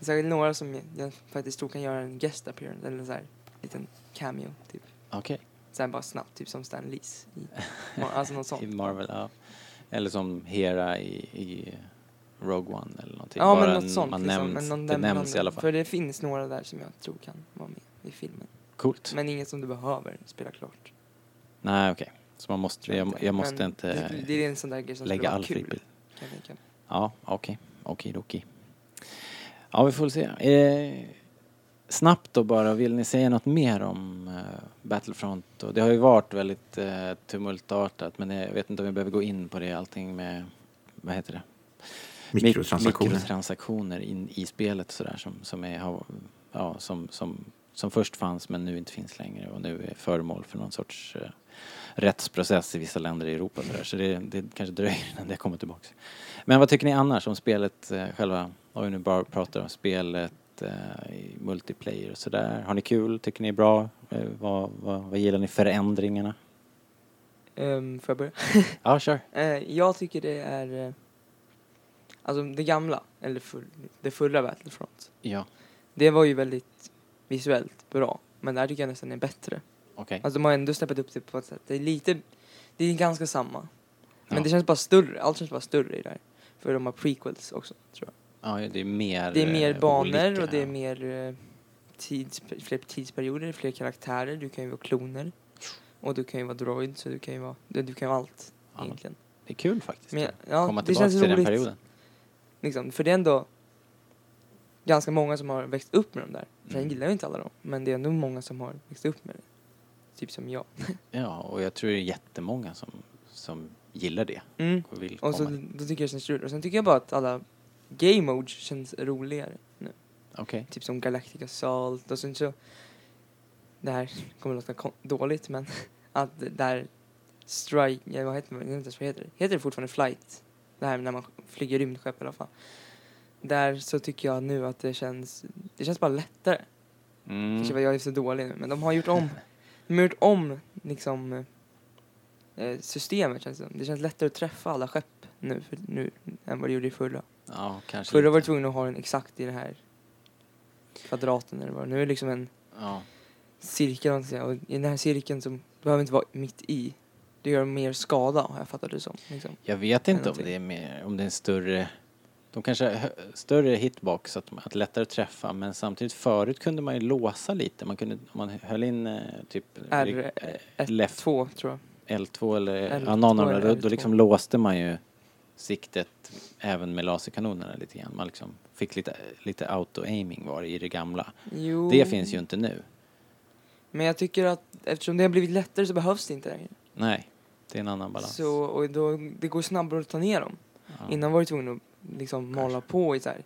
Särskilt några som jag, faktiskt tror kan göra en guest appearance, eller så här, liten cameo, typ. Okej. Sen bara snabbt, typ som Stan Lees. I, alltså något sånt. I Marvel, ja. Eller som Hera i, i Rogue One eller någonting. Ja, Bara men något en- sånt. Man liksom. nämns, men någon det nämns blandning. i alla fall. För det finns några där som jag tror kan vara med i filmen. Coolt. Men inget som du behöver spela klart. Nej, okej. Så man måste, jag, jag måste Men inte Det, det är en sån där grej som lägga all kul. fritid. Kan jag tänka. mig. Ja, okej. Okej, okej. Ja, vi får väl se. Eh, snabbt då bara, vill ni säga något mer om eh, Battlefront? Och det har ju varit väldigt eh, tumultartat men jag vet inte om vi behöver gå in på det, allting med, vad heter det? Mik- Mikrotransaktioner. mikrotransaktioner in i spelet sådär som, som, är, har- ja, som, som, som först fanns men nu inte finns längre och nu är föremål för någon sorts eh, rättsprocess i vissa länder i Europa. Så, så det, det kanske dröjer innan det kommer tillbaka. Men vad tycker ni annars om spelet eh, själva? Om vi nu bara pratar om spelet eh, i multiplayer och sådär. Har ni kul? Tycker ni är bra? Eh, vad, vad, vad gillar ni förändringarna? Um, får jag börja? Ja, kör. Eh, jag tycker det är... Eh, alltså det gamla, eller för, det förra Battlefront. Ja, Det var ju väldigt visuellt bra. Men det här tycker jag nästan är bättre. okej. Alltså de har ändå snäppat upp det på ett sätt. Det är lite... Det är ganska samma. Men Ja. det känns bara större. Allt känns bara större i det här. För de har prequels också, tror jag. Ja, det är mer Det är mer eh, banor olika. och det är mer eh, tids, fler tidsperioder, fler karaktärer. Du kan ju vara kloner. Och du kan ju vara droid, så du kan ju vara... Du, du kan ju vara allt, Ja, egentligen. Det är kul faktiskt. Men, att ja, komma det tillbaka känns till den roligt. perioden. Liksom, för det är ändå ganska många som har växt upp med dem där. Sen Mm. gillar jag inte alla dem, men det är ändå många som har växt upp med det. Typ som jag. Ja, och jag tror det är jättemånga som, som gillar det Mm. och vill Och så komma då tycker jag det känns roligt. Och sen tycker jag bara att alla game modes känns roligare nu. Okej. Typ som Galactic Assault och sen så det här kommer låta kon- dåligt men att det där strike, ja, vad heter det? Heter det fortfarande flight? Det här när man flyger rymdskepp i alla fall. Där så tycker jag nu att det känns, det känns bara lättare. Mm. Kanske vad jag är så dålig nu men de har gjort om, de har gjort om liksom eh, systemet känns det. Det känns lättare att träffa alla skepp nu, för, nu än vad det gjorde i förra. Ja, kanske Förra var du tvungen att ha den exakt i den här kvadraten eller vad Nu är det liksom en Ja. cirkel, och i den här cirkeln som behöver inte vara mitt i. Det gör mer skada har jag fattat det som. Liksom. Jag vet inte om det är mer, om det är en större, de kanske har större hitbox, att, att lättare träffa, men samtidigt förut kunde man ju låsa lite. Man kunde, om man höll in eh, typ R, eh, ett, left två tror jag. L2 eller L2 ja, någon av dem, då, då L2. liksom låste man ju siktet även med laserkanonerna lite grann. Man liksom fick lite, lite auto-aiming var det i det gamla. Jo, Det finns ju inte nu. Men jag tycker att eftersom det har blivit lättare så behövs det inte längre. Nej, det är en annan balans. Så, och då, det går snabbare att ta ner dem. Ja. Innan var du tvungen att liksom mala på i så här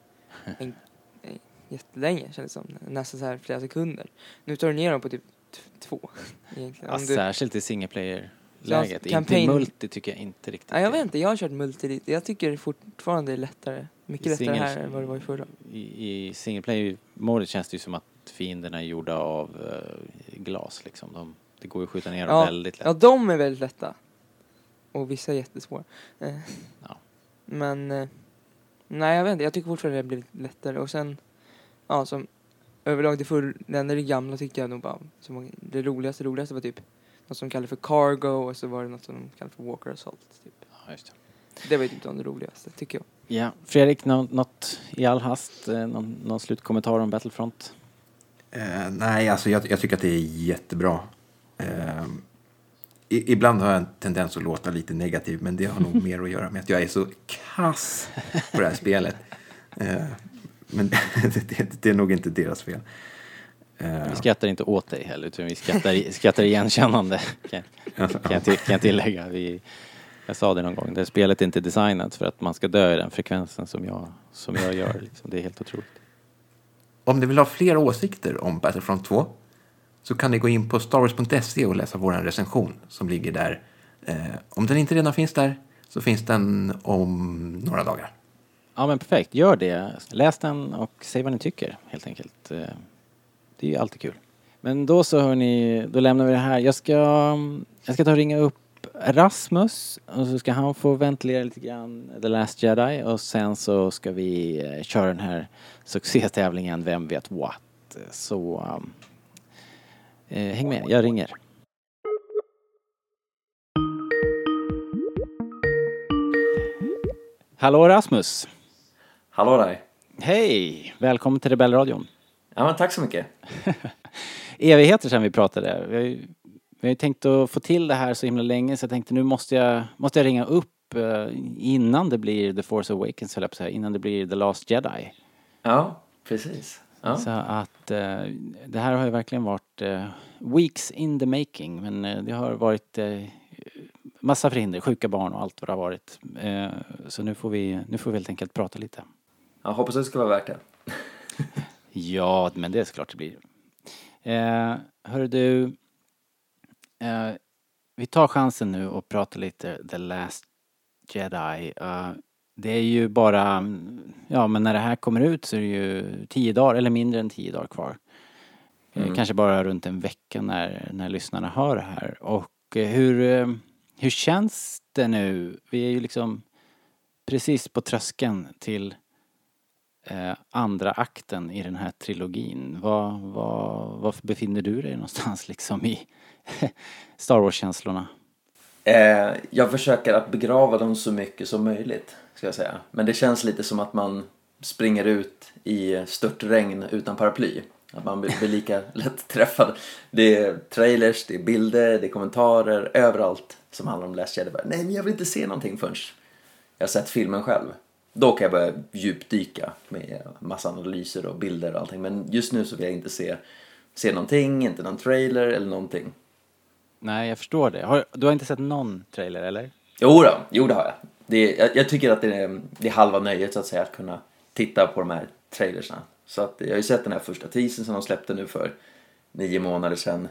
en, en, jättelänge kändes det som. Nästan så här flera sekunder. Nu tar du ner dem på typ två. Egentligen. Ja, du, särskilt i single player-läget. Ja, Inte campaign- multi tycker jag inte riktigt. Nej, jag vet inte, jag har kört multi lite. Jag tycker det fortfarande är lättare. Mycket I lättare single- här än vad det var i förra. I, i single player-modet känns det ju som att fienderna är gjorda av eh, glas liksom. De, det går ju att skjuta ner dem Ja, väldigt lätt. Ja, de är väldigt lätta. Och vissa är jättesvåra. Eh, Ja. Men, eh, nej jag vet inte, jag tycker fortfarande det har blivit lättare. Och sen, ja som överlag det det gamla tyckte jag nog bara, som var, det roligaste, roligaste var typ något som kallades för cargo och så var det något som de kallade för walker assault. Typ. Ja, just det. Det var ju typ det roligaste, tycker jag. Ja, Fredrik, nå- något i all hast? eh, Någon, någon slutkommentar om Battlefront? Eh, nej, alltså jag, jag tycker att det är jättebra. I, ibland har jag en tendens att låta lite negativ, men det har nog mer att göra med att jag är så kass på det här spelet. Eh, Men det, är nog inte deras fel. Eh, Vi skrattar inte åt dig heller utan vi skrattar, skrattar igenkännande. Kan, kan, jag, till, kan jag tillägga. Vi, jag sa det någon gång, det spelet är inte designat för att man ska dö i den frekvensen som jag, som jag gör. Liksom. Det är helt otroligt. Om ni vill ha fler åsikter om Battlefront 2 så kan ni gå in på starwars.se och läsa vår recension som ligger där. Eh, om den inte redan finns där så finns den om några dagar. Ja men perfekt, gör det. Läs den och säg vad ni tycker helt enkelt. Eh, det är ju alltid kul. Men då så hörni, då lämnar vi det här. Jag ska, jag ska ta och ringa upp Rasmus och så ska han få ventilera lite grann The Last Jedi och sen så ska vi eh, köra den här succétävlingen Vem vet what. Så um, häng med, jag ringer. Hallå Rasmus! Hallå där. Hej! Välkommen till Rebellradion. Ja, men tack så mycket. Evigheter sedan vi pratade. Vi har, ju, vi har ju tänkt att få till det här så himla länge så jag tänkte nu måste jag, måste jag ringa upp eh, innan det blir The Force Awakens, höll jag på att säga, innan det blir The Last Jedi. Ja, precis. Ja. Så att eh, det här har ju verkligen varit eh, weeks in the making men eh, det har varit eh, massa förhinder, sjuka barn och allt vad det har varit. Eh, så nu får, vi, nu får vi helt enkelt prata lite. Jag hoppas att det ska vara värt det. Ja, men det är såklart det blir. Eh, hör du, eh, vi tar chansen nu och pratar lite The Last Jedi. Eh, det är ju bara, ja men när det här kommer ut så är det ju tio dagar eller mindre än tio dagar kvar. Eh, Mm. Kanske bara runt en vecka när, när lyssnarna hör det här. Och eh, hur, eh, hur känns det nu? Vi är ju liksom precis på tröskeln till eh, andra akten i den här trilogin. Var, var, var befinner du dig någonstans liksom i Star Wars-känslorna? Eh, jag försöker att begrava dem så mycket som möjligt, ska jag säga. Men det känns lite som att man springer ut i störtregn utan paraply. Att man blir blir lika lätt träffad. Det är trailers, det är bilder, det är kommentarer överallt som handlar om Last Jedi. Bara, Nej, men jag vill inte se någonting förrän jag har sett filmen själv. Då kan jag börja djupdyka med massa analyser och bilder och allting. Men just nu så vill jag inte se, se någonting, inte någon trailer eller någonting. Nej, jag förstår det. Har, du har inte sett någon trailer, eller? Jo då, jo det har jag. Det jag, jag tycker att det är, det är halva nöjet så att säga att kunna titta på de här trailersna. Så att jag har ju sett den här första teasern som de släppte nu för nio månader sedan.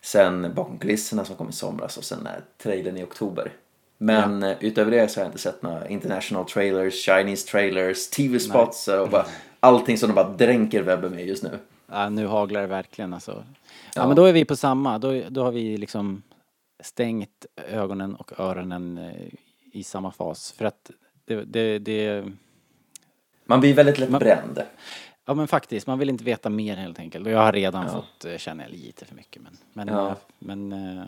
Sen bakom kulisserna som kom i somras och sen den här trailern i oktober. Men eh, utöver det så har jag inte sett några international trailers, Chinese trailers, TV-spots och bara allting som de bara dränker webben med just nu. Ja, nu haglar det verkligen alltså. Ja, Ja. men då är vi på samma. Då, då har vi liksom stängt ögonen och öronen eh, i samma fas. För att det, det, det Man blir väldigt lätt Man- bränd. Ja men faktiskt, man vill inte veta mer helt enkelt. Och jag har redan Ja. fått eh, känna lite för mycket. Men, men, men eh,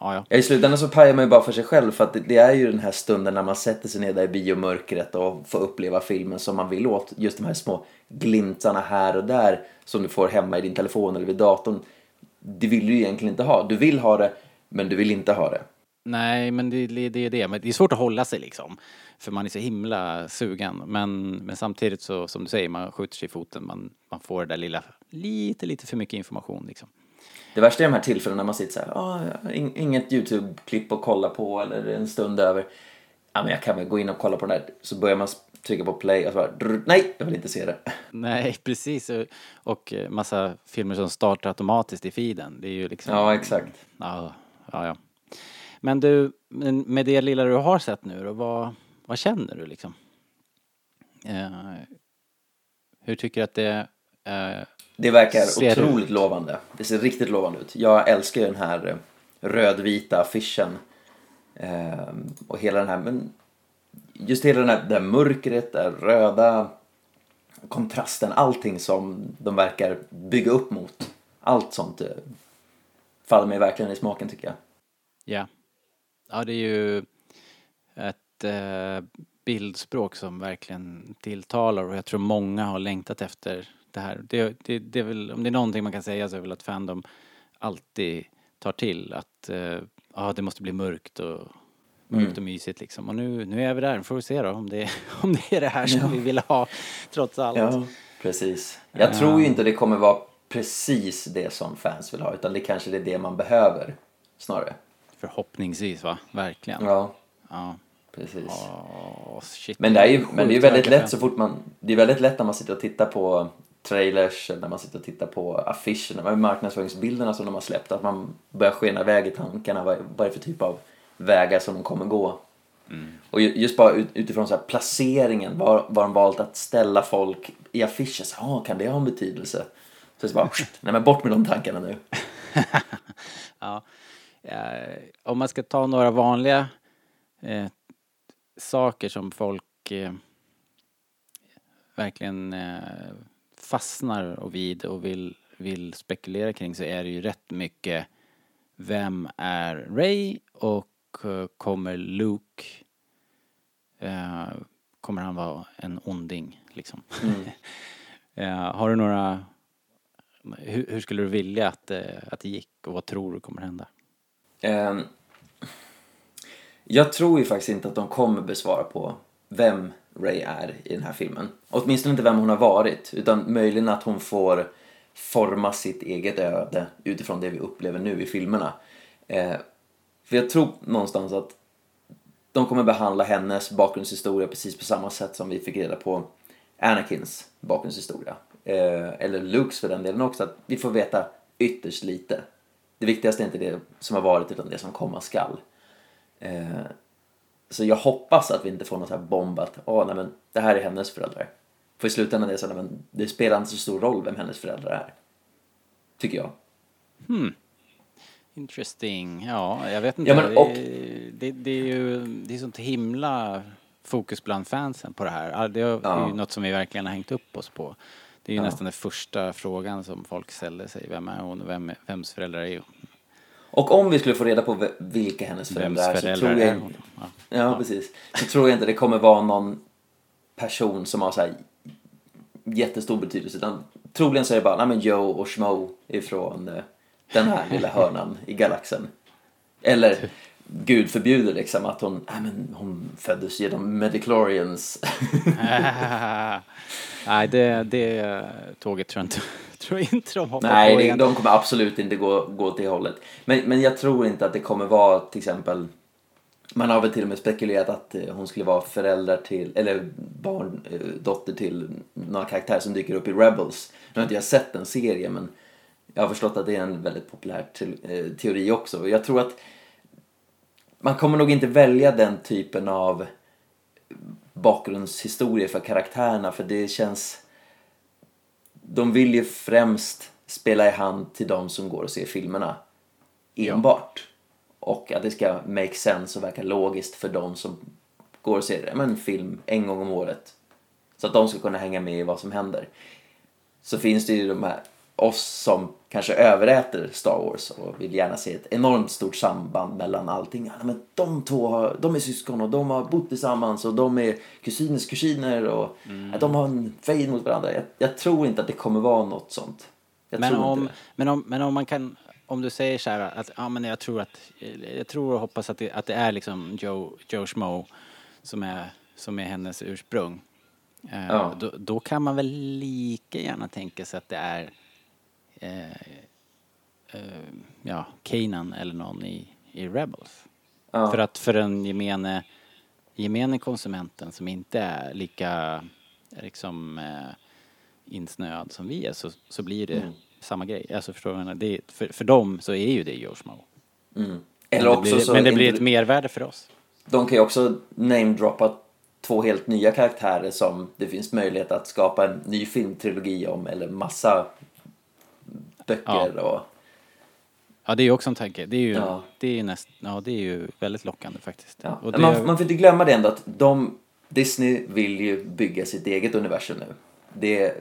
ja, ja. Ja, I slutändan så pajar man ju bara för sig själv för att det, det är ju den här stunden när man sätter sig ner där i biomörkret och får uppleva filmen som man vill åt. Just de här små glimtarna här och där som du får hemma i din telefon eller vid datorn. Det vill du egentligen inte ha. Du vill ha det, men du vill inte ha det. Nej, men det, det, det är det. Men det är svårt att hålla sig liksom. För man är så himla sugen. Men, men samtidigt så, som du säger, man skjuter sig i foten. Man, man får det där lilla, lite, lite för mycket information liksom. Det värsta är de här tillfällena när man sitter så här, ah, inget YouTube-klipp att kolla på eller en stund över. Ja, men jag kan väl gå in och kolla på den där. Så börjar man trycka på play och så bara, drr, nej, jag vill inte se det. Nej, precis. Och- eh, massa filmer som startar automatiskt i feeden. Det är ju liksom... Ja, exakt. Ja, ja, ja. Men du, med det lilla du har sett nu då, vad, vad känner du liksom? Eh, hur tycker du att det... Eh, Det verkar Ser otroligt ut? lovande. Det ser riktigt lovande ut. Jag älskar ju den här eh, rödvita affischen. Ehm, och hela den här, men just hela den här, det här mörkret, det här röda kontrasten, allting som de verkar bygga upp mot. Allt sånt eh, faller mig verkligen i smaken tycker jag. ja. Ja, det är ju ett eh, bildspråk som verkligen tilltalar och jag tror många har längtat efter det här. Det, det, det är väl, om det är någonting man kan säga så är väl att Fandom alltid tar till att eh, ja, det måste bli mörkt och mörkt och mysigt liksom. Och nu, nu är vi där, får vi se då om det, om det är det här som vi vill ha trots allt. Ja, precis. Jag tror ju inte det kommer vara precis det som fans vill ha, utan det kanske är det man behöver snarare. Förhoppningsvis va, verkligen. Ja, Ja. precis. Shit. Men det är ju men det är väldigt lätt så fort man, det är väldigt lätt när man sitter och tittar på trailers, när man sitter och tittar på affischerna, marknadsföringsbilderna som de har släppt, att man börjar skena iväg i tankarna, vad, vad är det för typ av vägar som de kommer gå. Och ju- just bara ut, utifrån så här placeringen, var, var de valt att ställa folk i affischer, så, ah, kan det ha en betydelse? Så det är bara, nej men bort med de tankarna nu. Ja. Eh, om man ska ta några vanliga eh, saker som folk eh, verkligen eh, fastnar och vid och vill, vill spekulera kring så är det ju rätt mycket vem är Ray och eh, kommer Luke eh, kommer han vara en onding liksom? eh, har du några hur, hur skulle du vilja att, eh, att det gick och vad tror du kommer hända? Ehm, jag tror ju faktiskt inte att de kommer besvara på vem Ray är i den här filmen. Åtminstone inte vem hon har varit, utan möjligen att hon får forma sitt eget öde utifrån det vi upplever nu i filmerna. Eh, för jag tror någonstans att de kommer behandla hennes bakgrundshistoria precis på samma sätt som vi fick reda på Anakins bakgrundshistoria. Eh, eller Lukes för den delen också, att vi får veta ytterst lite. Det viktigaste är inte det som har varit utan det som komma skall. Eh, så jag hoppas att vi inte får någon sån här bomb att Åh, nej, men det här är hennes föräldrar. För i slutändan är det så nej, men det spelar inte så stor roll vem hennes föräldrar är. Tycker jag. Interesting. Ja, jag vet inte. Ja, men och- det, det, det är ju det är sånt himla fokus bland fansen på det här. Det är ju Ja. något som vi verkligen har hängt upp oss på. Det är ju Ja. nästan den första frågan som folk ställer sig. Vem är hon vem, vems föräldrar är hon? Och om vi skulle få reda på vilka hennes föräldrar är så tror jag är? Ja. Ja, precis. Så tror jag inte det kommer vara någon person som har så här jättestor betydelse. Utan troligen så är det bara, nej men Joe och Schmo ifrån eh, den här lilla hörnan i galaxen. Eller Gud förbjuder liksom att hon, nej men hon föddes genom Mediclorians. Nej, det, det tåget tror jag inte, tror inte de hoppar nej, på det, igen. de kommer absolut inte gå, gå det hållet. Men, men jag tror inte att det kommer vara till exempel Man har väl till och med spekulerat att eh, hon skulle vara föräldrar till, eller barn, eh, dotter till några karaktärer som dyker upp i Rebels. Nu har inte jag sett den serien men jag har förstått att det är en väldigt populär eh, teori också. Jag tror att man kommer nog inte välja den typen av bakgrundshistoria för karaktärerna för det känns... De vill ju främst spela i hand till de som går och ser filmerna enbart. Och att det ska make sense och verka logiskt för de som går och ser men, en film en gång om året. Så att de ska kunna hänga med i vad som händer. Så finns det ju de här, oss som kanske överäter Star Wars och vill gärna se ett enormt stort samband mellan allting. Ja, men de två har, de är syskon och de har bott tillsammans och de är kusiners kusiner och ja, de har en fejd mot varandra. Jag, jag tror inte att det kommer vara något sånt. Jag Men om, men, om, men om man kan, om du säger så här att, ja men jag tror att, jag tror och hoppas att det, att det är liksom Joe, Joe Schmo som är, som är hennes ursprung. Eh, Ja. då, då kan man väl lika gärna tänka sig att det är ja, Kanan eller någon i, i Rebels. Ja. För att för den gemene, gemene konsumenten som inte är lika liksom eh, insnöad som vi är så, så blir det Mm. samma grej. Alltså förstår du det, för, för dem så är ju det Joe Schmo. Mm. Men Eller det också blir, så men det blir ett mervärde för oss. De kan ju också namedroppa två helt nya karaktärer som det finns möjlighet att skapa en ny filmtrilogi om eller massa böcker och Ja, det är ju också en tanke. Det är ju, Ja. det är näst, ja, det är ju väldigt lockande faktiskt. Ja. Det, man, man får inte glömma det ändå att de, Disney vill ju bygga sitt eget universum nu. Det,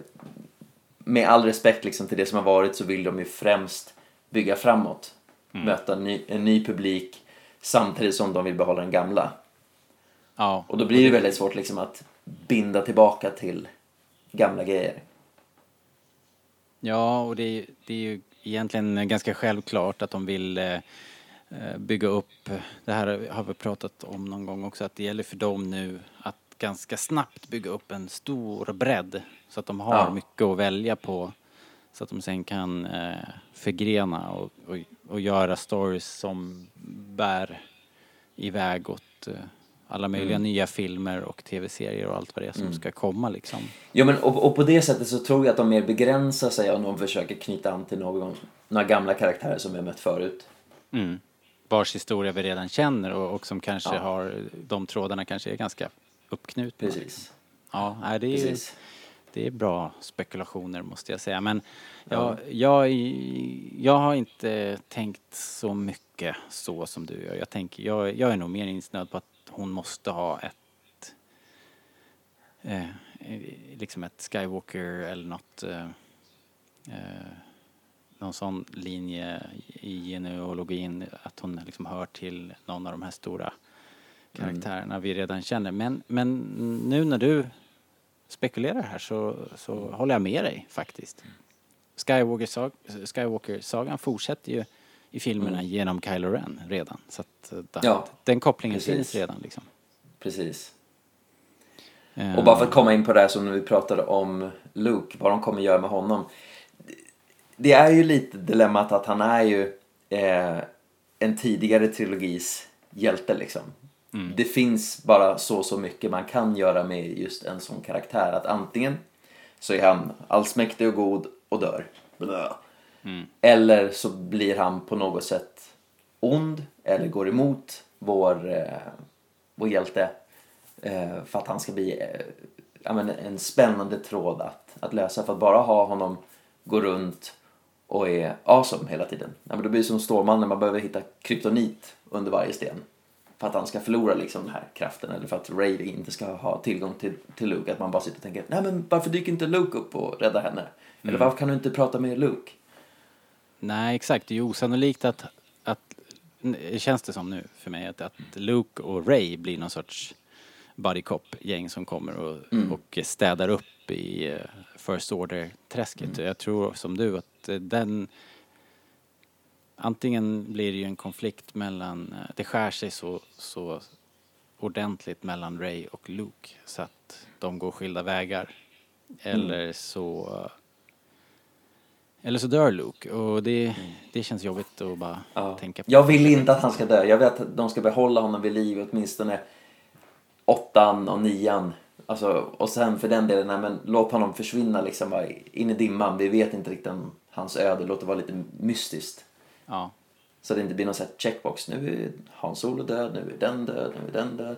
med all respekt liksom till det som har varit så vill de ju främst bygga framåt. Mm. Möta en ny, en ny publik samtidigt som de vill behålla den gamla. ja, Och då blir det väldigt svårt liksom att binda tillbaka till gamla grejer. Ja, och det är, det är ju egentligen ganska självklart att de vill eh, bygga upp, det här har vi pratat om någon gång också, att det gäller för dem nu att ganska snabbt bygga upp en stor bredd så att de har Ja. mycket att välja på så att de sen kan eh, förgrena och, och, och göra stories som bär iväg åt eh, alla möjliga Mm. nya filmer och tv-serier och allt vad det är som ska komma liksom. Jo, men och, och på det sättet så tror jag att de mer begränsar sig om de försöker knyta an till någon, några gamla karaktärer som vi har mött förut. Mm. Vars historia vi redan känner och, och som kanske Ja. har, de trådarna kanske är ganska uppknutna. Precis. Ja, nej, det är, Precis. det är bra spekulationer måste jag säga. Men jag, jag, jag har inte tänkt så mycket så som du gör. Jag, tänker, jag, jag är nog mer insnöad på att hon måste ha ett eh, eh, liksom ett Skywalker eller något eh, eh, någon sån linje i genealogin att hon liksom hör till någon av de här stora karaktärerna vi redan känner. Men, men nu när du spekulerar här så, så håller jag med dig faktiskt. Skywalker-sagan Skywalker-sagan fortsätter ju i filmerna genom Kylo Ren redan. Så att eh, da- Ja, den kopplingen precis. finns redan liksom. Precis. Eh, Och bara för att komma in på det här som vi pratade om Luke, vad de kommer göra med honom. Det är ju lite dilemmat att han är ju eh, en tidigare trilogis hjälte liksom. Det finns bara så så mycket man kan göra med just en sån karaktär. Att antingen så är han allsmäktig och god och dör. Blö. Eller så blir han på något sätt ond eller går emot vår, eh, vår hjälte eh, för att han ska bli eh, ja, men en spännande tråd att, att lösa. För att bara ha honom gå runt och är awesome hela tiden. Ja, men då blir det som Stålmannen, man behöver hitta kryptonit under varje sten. För att han ska förlora liksom den här kraften eller för att Ray inte ska ha tillgång till, till Luke. Att man bara sitter och tänker, nej men varför dyker inte Luke upp och räddar henne? Eller varför kan du inte prata med Luke? Nej, exakt. Det är ju osannolikt att, att det känns det som nu för mig, att, att Luke och Ray blir någon sorts buddy cop-gäng som kommer och, och städar upp i eh, First Order-träsket. Jag tror som du att eh, den Antingen blir det ju en konflikt mellan, eh, det skär sig så, så ordentligt mellan Ray och Luke så att de går skilda vägar. Eller så eller så dör Luke och det, det känns jobbigt att bara Ja. tänka på. Jag vill inte att han ska dö. Jag vet att de ska behålla honom vid liv åtminstone åttan och nian. Alltså, och sen för den delen, nej, men låt honom försvinna liksom bara in i dimman. Vi vet inte riktigt om hans öde. Låt det vara lite mystiskt. Ja. Så det inte blir någon sån här checkbox. Nu är Hans Solo död, nu är den död, nu är den död.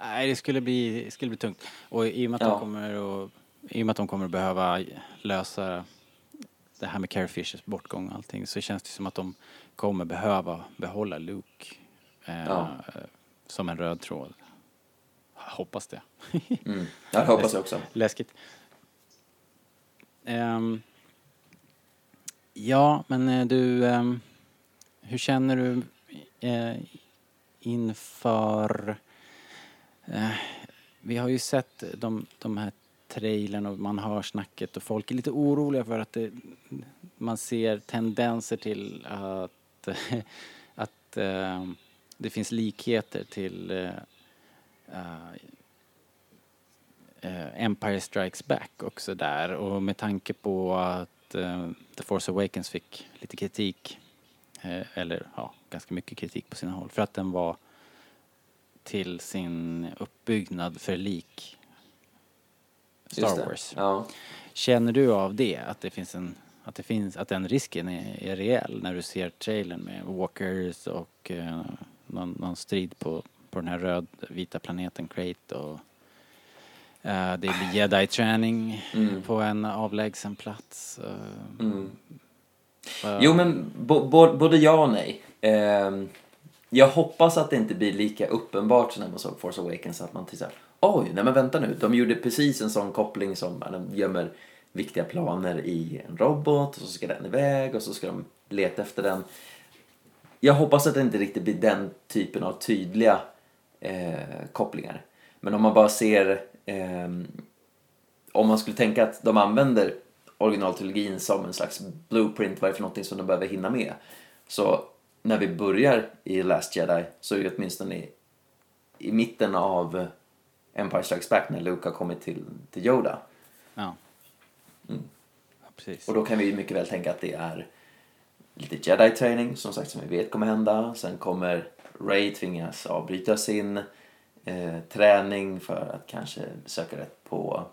Nej, det skulle bli, det skulle bli tungt. Och i och med att Ja. de kommer att, i och med att de kommer att behöva lösa det här med Carrie Fishers bortgång och allting så känns det som att de kommer behöva behålla Luke eh, Ja. som en röd tråd. Hoppas det. Mm. Ja, det hoppas jag också. Läskigt. Ehm, ja, men eh, du, ehm, hur känner du eh, inför... Eh, vi har ju sett de, de här trailern och man hör snacket och folk är lite oroliga för att det, man ser tendenser till att, att äh, det finns likheter till äh, Empire Strikes Back också där. Och med tanke på att eh, The Force Awakens fick lite kritik eh, eller ja, ganska mycket kritik på sina håll för att den var till sin uppbyggnad för lik Star. Wars. Ja. Känner du av det? Att det finns en att det finns, att den risken är, är reell när du ser trailern med walkers och eh, någon, någon strid på, på den här röd-vita planeten Crate och eh, det blir jedi-träning Mm. på en avlägsen plats. eh, Mm. Jo, men bo, bo, både ja och nej. Ehm, jag hoppas att det inte blir lika uppenbart som när man såg Force Awakens att man tittar oj, nej men vänta nu, de gjorde precis en sån koppling som ja, de gömmer viktiga planer i en robot och så ska den iväg och så ska de leta efter den. Jag hoppas att det inte riktigt blir den typen av tydliga eh, kopplingar. Men om man bara ser eh, om man skulle tänka att de använder originaltrilogin som en slags blueprint, vad är det för någonting som de behöver hinna med? Så när vi börjar i Last Jedi så är det åtminstone i, i mitten av Empire Strikes Back när Luke har kommit till, till Yoda. Ja. ja precis. Och då kan vi ju mycket väl tänka att det är lite jedi-träning, som sagt, som vi vet kommer hända. Sen kommer Ray tvingas avbryta sin eh, träning för att kanske söka rätt på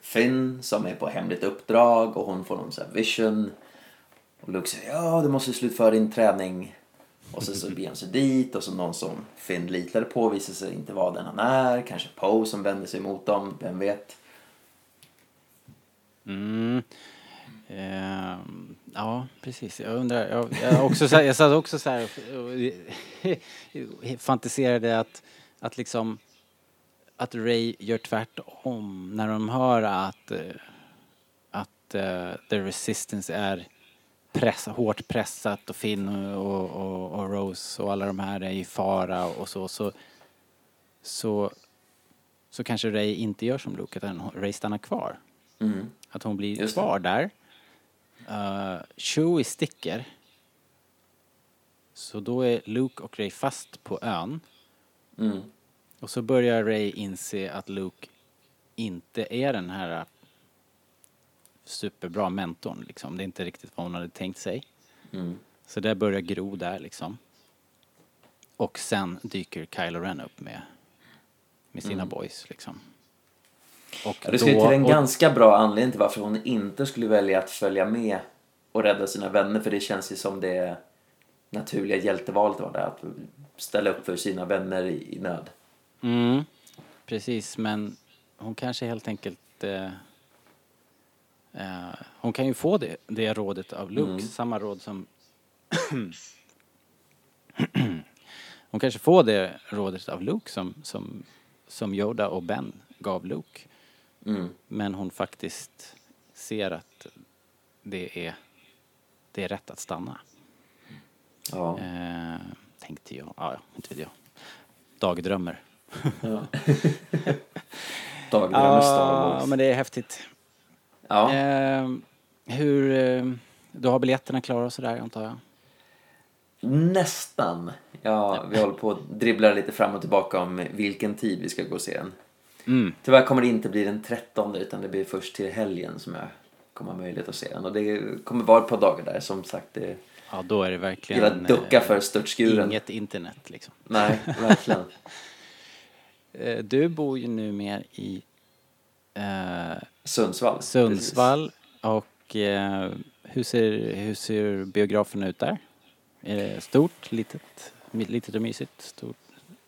Finn som är på hemligt uppdrag och hon får någon sån här vision. Och Luke säger ja, du måste slutföra din träning. Och så, så beger han sig dit och så någon som Finn litade på visar sig inte vara den han är. Kanske Poe som vänder sig mot dem, vem vet. Mm. Uh, ja, precis. Jag undrar, jag, jag, också så här, jag satt också så här och fantiserade att, att liksom att Ray gör tvärtom när de hör att, eh, att uh, The Resistance är press, hårt pressat och Finn och, och, och, Rose och alla de här är i fara och så, så, så, så kanske Ray inte gör som Luke, utan Ray stannar kvar. Mm. Att hon blir Just kvar där. Uh, Chewie sticker. Så då är Luke och Ray fast på ön. Mm. Och så börjar Ray inse att Luke inte är den här superbra mentorn liksom. Det är inte riktigt vad hon hade tänkt sig. Mm. Så det börjar gro där liksom. Och sen dyker Kylo Ren upp med, med sina Mm. boys liksom. Och Ja, det då- till en och- ganska bra anledning till varför hon inte skulle välja att följa med och rädda sina vänner för det känns ju som det naturliga hjältevalet var det att ställa upp för sina vänner i, i nöd. Mm, precis, men hon kanske helt enkelt... Eh, eh, hon kan ju få det, det rådet av Luke, Mm. samma råd som... hon kanske får det rådet av Luke som, som, som Yoda och Ben gav Luke. Mm. Men hon faktiskt ser att det är, det är rätt att stanna. Ja. Eh, tänkte jag. Ja, inte vet jag. Dagdrömmer. ja. Dagdrömmer Star Wars. Ja, men det är häftigt. Ja. Eh, hur, eh, du har biljetterna klara och sådär antar jag? Nästan. Ja, vi håller på att dribbla lite fram och tillbaka om vilken tid vi ska gå och se den. Mm. Tyvärr kommer det inte bli den 13 utan det blir först till helgen som jag kommer ha möjlighet att se den. Och det kommer vara ett par dagar där som sagt. Det Ja, då är det verkligen... gillar ducka för störtskuren. Inget internet liksom. Nej, verkligen. Eh, du bor ju nu mer i eh, Sundsvall. Sundsvall och eh, hur, ser, hur ser biografen ut där? Är det stort, litet, litet och mysigt? Stort,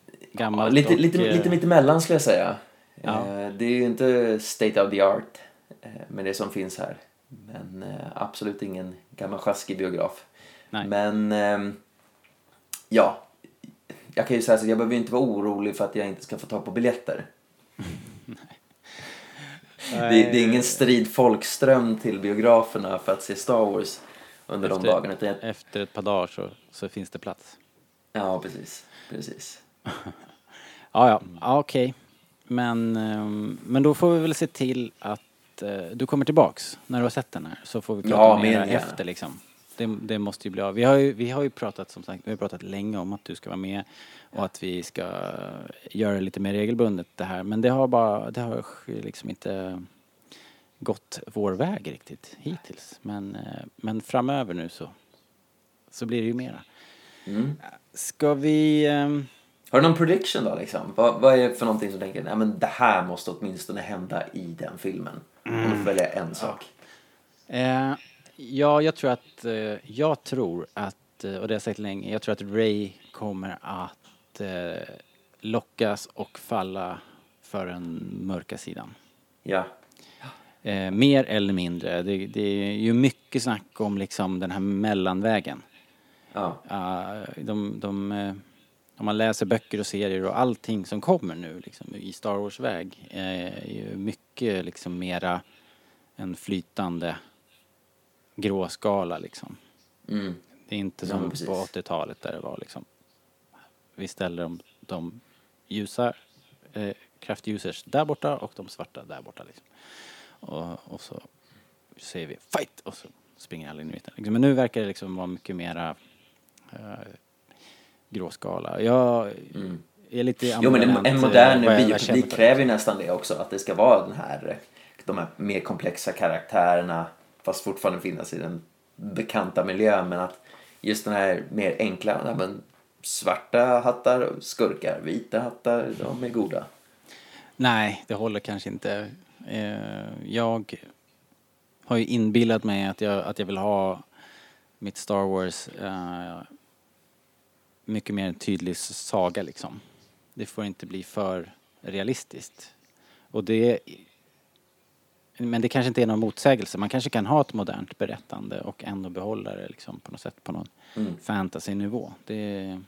Ja, gammalt lite, och, lite, eh, lite mittemellan skulle jag säga. Ja. Eh, Det är ju inte state of the art eh, med det som finns här. Men absolut ingen gammal sjaskig biograf. Nej. Men ehm, ja, jag kan ju säga så jag behöver ju inte vara orolig för att jag inte ska få tag på biljetter. Det, det är ingen strid folkström till biograferna för att se Star Wars under de Efter- dagarna. Utan Efter ett par dagar så, så finns det plats. ja, precis. precis. Ja, ja, ja okej. Men, ehm, men då får vi väl se till att eh, du kommer tillbaks när du har sett den här. Så får vi prata Ja, mer efter liksom. Det, det måste ju bli av. Vi har ju, vi har ju pratat som sagt, vi har pratat länge om att du ska vara med och att vi ska göra lite mer regelbundet det här. Men det har bara, det har liksom inte gått vår väg riktigt hittills. Men, eh, men framöver nu så, så blir det ju mera. Mm. Ska vi... ehm, Har du någon prediction då liksom? Vad, vad är det för någonting som tänker, nej men det här måste åtminstone hända i den filmen? Om du får välja en sak. Eh, ja, jag tror att, eh, jag tror att, eh, och det har jag sagt länge, jag tror att Ray kommer att eh, lockas och falla för den mörka sidan. Ja. Eh, mer eller mindre. Det, det är ju mycket snack om liksom den här mellanvägen. Ja. Uh, de, de, om man läser böcker och serier och allting som kommer nu liksom, i Star Wars-väg eh, är ju mycket liksom mera en flytande gråskala liksom. Mm. Det är inte Ja, som precis. på 80-talet där det var liksom vi ställer de, de ljusa eh, kraftusers där borta och de svarta där borta liksom. Och, och så säger vi fight och så springer aldrig in i mitten. Liksom, Men nu verkar det liksom vara mycket mera eh, gråskala. Jag Mm. är lite Jo men en, ambivalent, en modern biopublik kräver ju nästan det också. Att det ska vara den här, de här mer komplexa karaktärerna fast fortfarande finnas i den bekanta miljön. Men att just den här mer enkla, ja, men svarta hattar, skurkar, vita hattar, de är goda. Nej, det håller kanske inte. Eh, jag har ju inbillat mig att jag, att jag vill ha mitt Star Wars eh, mycket mer en tydlig saga liksom. Det får inte bli för realistiskt. Och det... Men det kanske inte är någon motsägelse. Man kanske kan ha ett modernt berättande och ändå behålla det liksom på något sätt på någon Mm. fantasy-nivå. Det...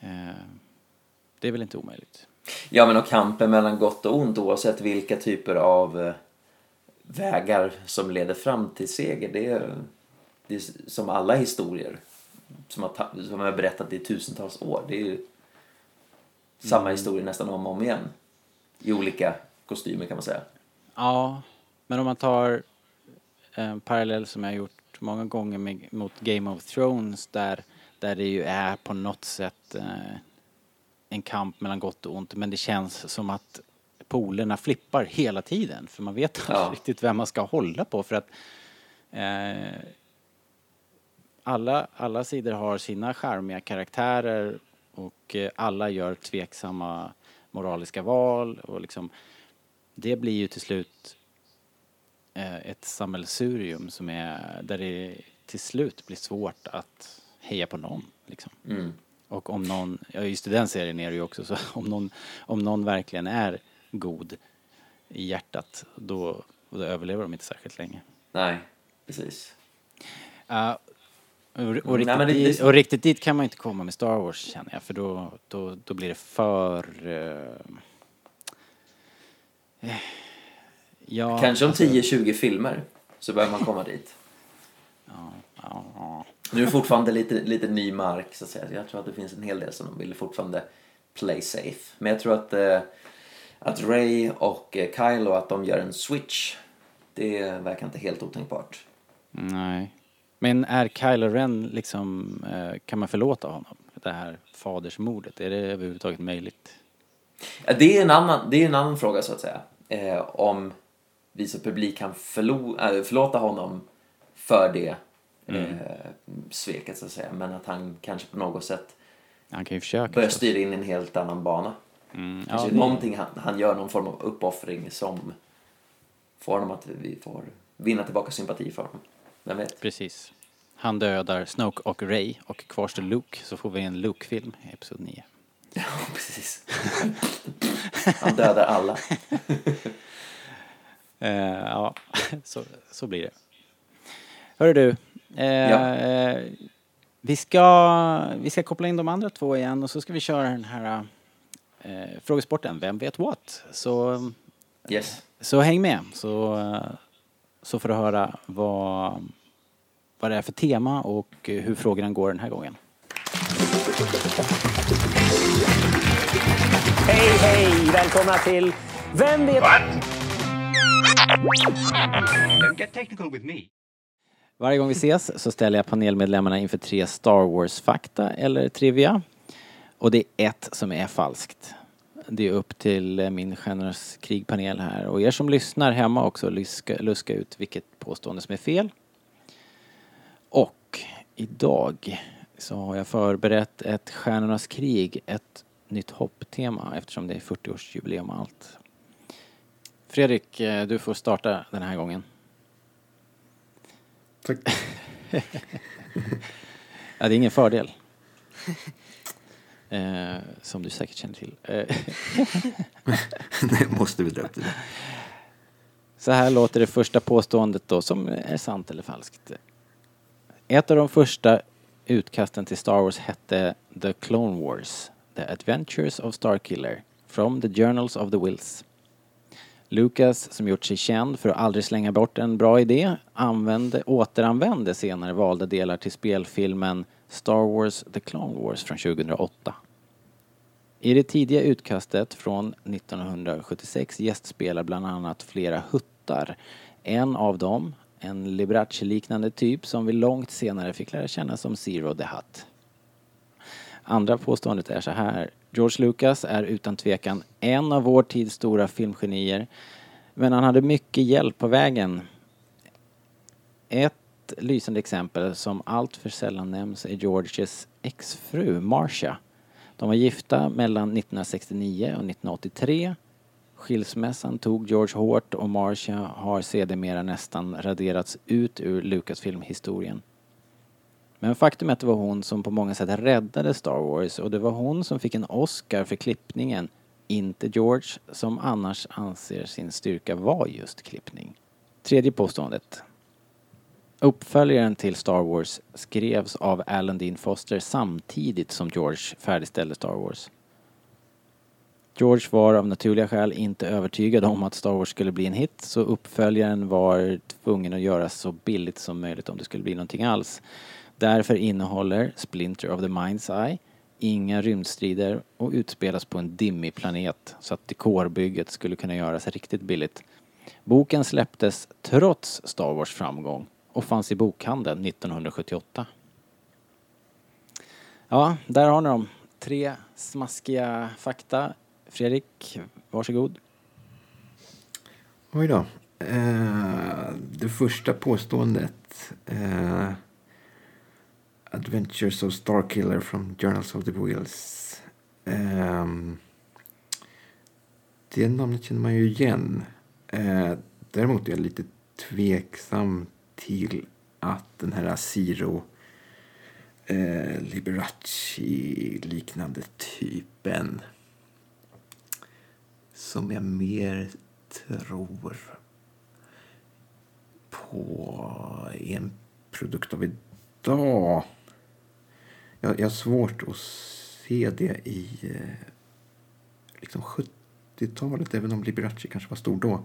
Eh, det är väl inte omöjligt. Ja men och kampen mellan gott och ont oavsett vilka typer av eh, vägar som leder fram till seger. Det är, det är som alla historier som har, som har berättat i tusentals år. Det är ju samma historia nästan om och om igen. I olika kostymer kan man säga. Ja, men om man tar en parallell som jag har gjort många gånger med, mot Game of Thrones där, där det ju är på något sätt eh, en kamp mellan gott och ont men det känns som att polerna flippar hela tiden för man vet Ja. riktigt vem man ska hålla på för att eh, alla, alla sidor har sina charmiga karaktärer och eh, alla gör tveksamma moraliska val och liksom det blir ju till slut eh, ett sammelsurium som är där det till slut blir svårt att heja på någon liksom. Mm. Och om någon, ja just i den serien är det ju också så, om någon, om någon verkligen är god i hjärtat då, då överlever de inte särskilt länge. Nej, precis. Ja, och, och, Mm, riktigt nej, det- dit, och riktigt dit kan man inte komma med Star Wars känner jag för då, då, då blir det för... eh, ja, Kanske om alltså, 10-20 filmer så börjar man komma dit. Ja, ja, ja. Nu är det fortfarande lite, lite ny mark så att säga. Jag tror att det finns en hel del som de vill fortfarande play safe. Men jag tror att, eh, att Ray och eh, Kylo att de gör en switch. Det verkar inte helt otänkbart. Nej. Men är Kylo Ren liksom, eh, kan man förlåta honom? Det här fadersmordet, är det överhuvudtaget möjligt? Det är en annan, det är en annan fråga så att säga. Eh, om vi som publik kan förlo, äh, förlåta honom för det eh, sveket så att säga. Men att han kanske på något sätt Han kan ju försöka. börjar styra in en helt annan bana. Mm, ja, Kanske det- någonting han, han gör, någon form av uppoffring som får honom att vi får vinna tillbaka sympati för honom. Vem vet? Precis. Han dödar Snoke och Ray och kvar står Luke så får vi en Luke-film i Episod 9. Ja, precis. Han dödar alla. Eh, ja, så, så blir det. Hörru du. Eh, Ja. vi, ska, vi ska koppla in de andra två igen och så ska vi köra den här eh, frågesporten Vem vet what? Så, Yes. så häng med så, så får du höra vad, vad det är för tema och hur frågorna går den här gången. Hej, hej! Välkomna till Vem vet... Don't get technical with me. Varje gång vi ses så ställer jag panelmedlemmarna inför tre Star Wars-fakta eller trivia. Och det är ett som är falskt. Det är upp till eh, min generös krigpanel här och er som lyssnar hemma också luska, luska ut vilket påstående som är fel. Och idag så har jag förberett ett Stjärnornas krig, ett nytt hopptema eftersom det är 40-årsjubileum och allt. Fredrik, eh, du får starta den här gången. Tack. Ja, det är ingen fördel. Eh, som du säkert känner till. Eh, Det måste vi dra upp så här låter det första påståendet då, som är sant eller falskt. Ett av de första utkasten till Star Wars hette The Clone Wars, The Adventures of Starkiller, from the Journals of the Wills. Lucas, som gjort sig känd för att aldrig slänga bort en bra idé, använde, återanvände senare valda delar till spelfilmen Star Wars The Clone Wars från 2008. I det tidiga utkastet från 1976 gästspelar bland annat flera huttar. En av dem en Liberace-liknande typ som vi långt senare fick lära känna som Zero the Hutt. Andra påståendet är så här. George Lucas är utan tvekan en av vår tids stora filmgenier. Men han hade mycket hjälp på vägen. Ett lysande exempel som allt för sällan nämns är Georges exfru Marcia. De var gifta mellan 1969 och 1983. Skilsmässan tog George hårt och Marcia har sedermera nästan raderats ut ur Lucasfilm-historien. Men faktum är att det var hon som på många sätt räddade Star Wars och det var hon som fick en Oscar för klippningen, inte George som annars anser sin styrka vara just klippning. Tredje påståendet. Uppföljaren till Star Wars skrevs av Alan Dean Foster samtidigt som George färdigställde Star Wars. George var av naturliga skäl inte övertygad om att Star Wars skulle bli en hit så uppföljaren var tvungen att göras så billigt som möjligt om det skulle bli någonting alls. Därför innehåller Splinter of the Mind's Eye inga rymdstrider och utspelas på en dimmig planet så att dekorbygget skulle kunna göras riktigt billigt. Boken släpptes trots Star Wars framgång och fanns i bokhandeln 1978. Ja, där har ni dem. Tre smaskiga fakta. Fredrik, varsågod. Oj då. Eh, det första påståendet. Eh, Adventures of Starkiller from Journals of the Wheels. Eh, det namnet känner man ju igen. Eh, däremot är jag lite tveksam till att den här Asiro eh, Liberace-liknande typen som jag mer tror på är en produkt av idag. Jag, jag har svårt att se det i eh, liksom 70-talet, även om Liberace kanske var stor då.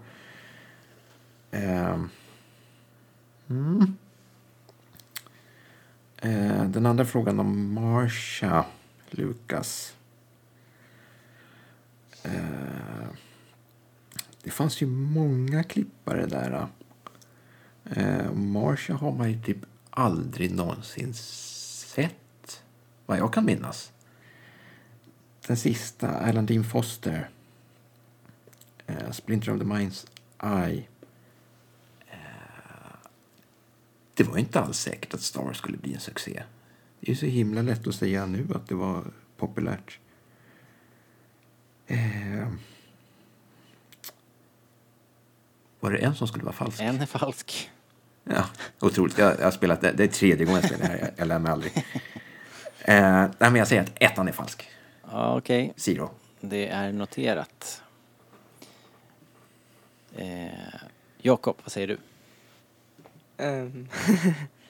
Eh, mm. eh, den andra frågan om Marsha Lucas. Eh, det fanns ju många klippare där. Eh, eh Marsha har man ju typ aldrig någonsin sett, vad jag kan minnas. Den sista, Alan Dean Foster, eh, Splinter of the Mind's Eye. Eh, det var inte alls säkert att Star skulle bli en succé. Det är ju så himla lätt att säga nu att det var populärt. Eh, var det en som skulle vara falsk? En är falsk. Ja, otroligt. Jag, jag har spelat, det, det är tredje gången jag spelar det här. Jag, jag lär mig aldrig. Eh, nej, men jag säger att ettan är falsk. Ja, Okej, Zero. det är noterat. Eh, Jakob, vad säger du? Ehm,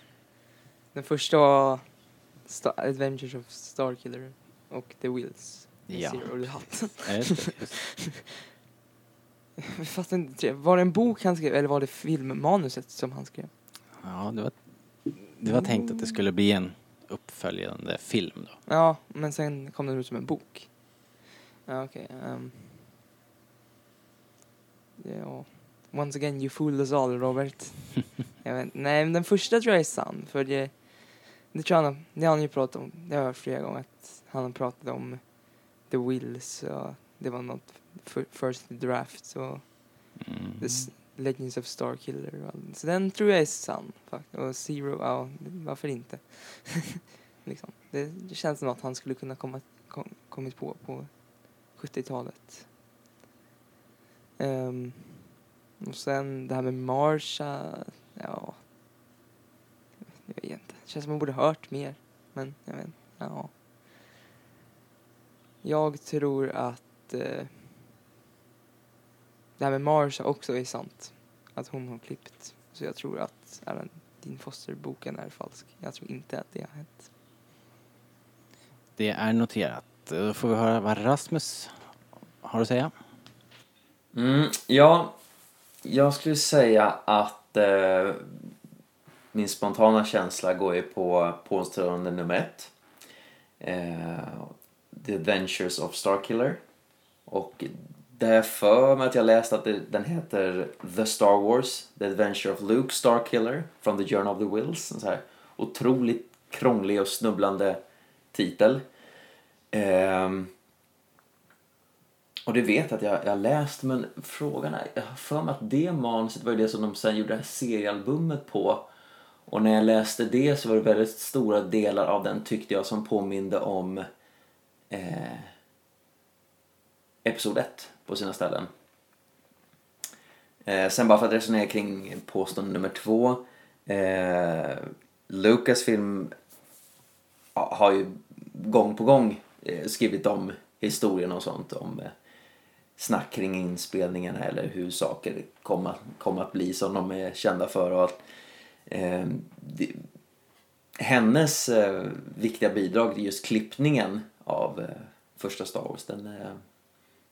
den första var Star Adventures of Starkiller och The Wheels. Ja. Zero the Hutt. Ja, just det, just Jag fattar inte. Var det en bok han skrev eller var det filmmanuset som han skrev? Ja, det var, det var tänkt att det skulle bli en uppföljande film då. Ja, men sen kom den ut som en bok. Ja, okej. ehm. ja. Once again, you fooled us all, Robert. jag vet, nej, men den första tror jag är sann. För det, det tror jag han, har- det har han ju pratat om. Det har jag hört flera gånger. Att han har pratat om The Wills och det var något first draft och Mm. The Legends of Starkiller. Så den tror jag är sann. Och Zero, ja, varför inte? liksom. det, känns som att han skulle kunna komma, kom, kommit på på 70-talet. Ehm, och sen det här med Marsha, ja. Jag vet inte. Det känns som man borde hört mer. Men jag vet. Ja. Jag tror att eh, det här med Marsha också är sant. Att hon har klippt. Så jag tror att även din Foster-boken är falsk. Jag tror inte att det har hänt. Det är noterat. Då får vi höra vad Rasmus har att säga. Mm, ja, jag skulle säga att eh, min spontana känsla går ju på påstående nummer ett. Eh, The Adventures of Starkiller. Och det har jag för mig att jag läst att det, den heter The Star Wars, The Adventure of Luke Starkiller from the Journey of the Wills. En så här otroligt krånglig och snubblande titel. Um, och det vet jag att jag, jag läst, men frågan är, jag har för mig att det manuset var ju det som de sen gjorde det här seriealbumet på. Och när jag läste det så var det väldigt stora delar av den tyckte jag som påminde om eh, Episod 1 på sina ställen. Eh, sen bara för att resonera kring påstående nummer två. Eh, Lucasfilm har ju gång på gång eh, skrivit om historien och sånt. Om eh, snack kring inspelningarna eller hur saker kommer kom att bli som de är kända för. Och att, eh, det, hennes eh, viktiga bidrag till just klippningen av eh, första Star Wars, den, eh,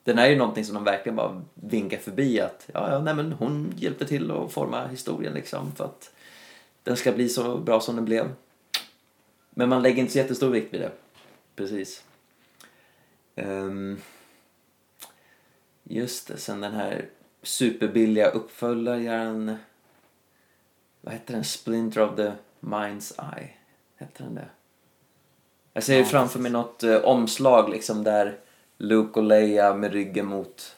den är ju någonting som de verkligen bara vinkar förbi att ja, ja, nej men hon hjälpte till att forma historien liksom för att den ska bli så bra som den blev. Men man lägger inte så jättestor vikt vid det. Precis. Um, just det, sen den här superbilliga uppföljaren. Vad heter den? Splinter of the Mind's Eye. Heter den det? Jag ser ju framför mig något eh, omslag liksom där Luke och Leia med ryggen mot,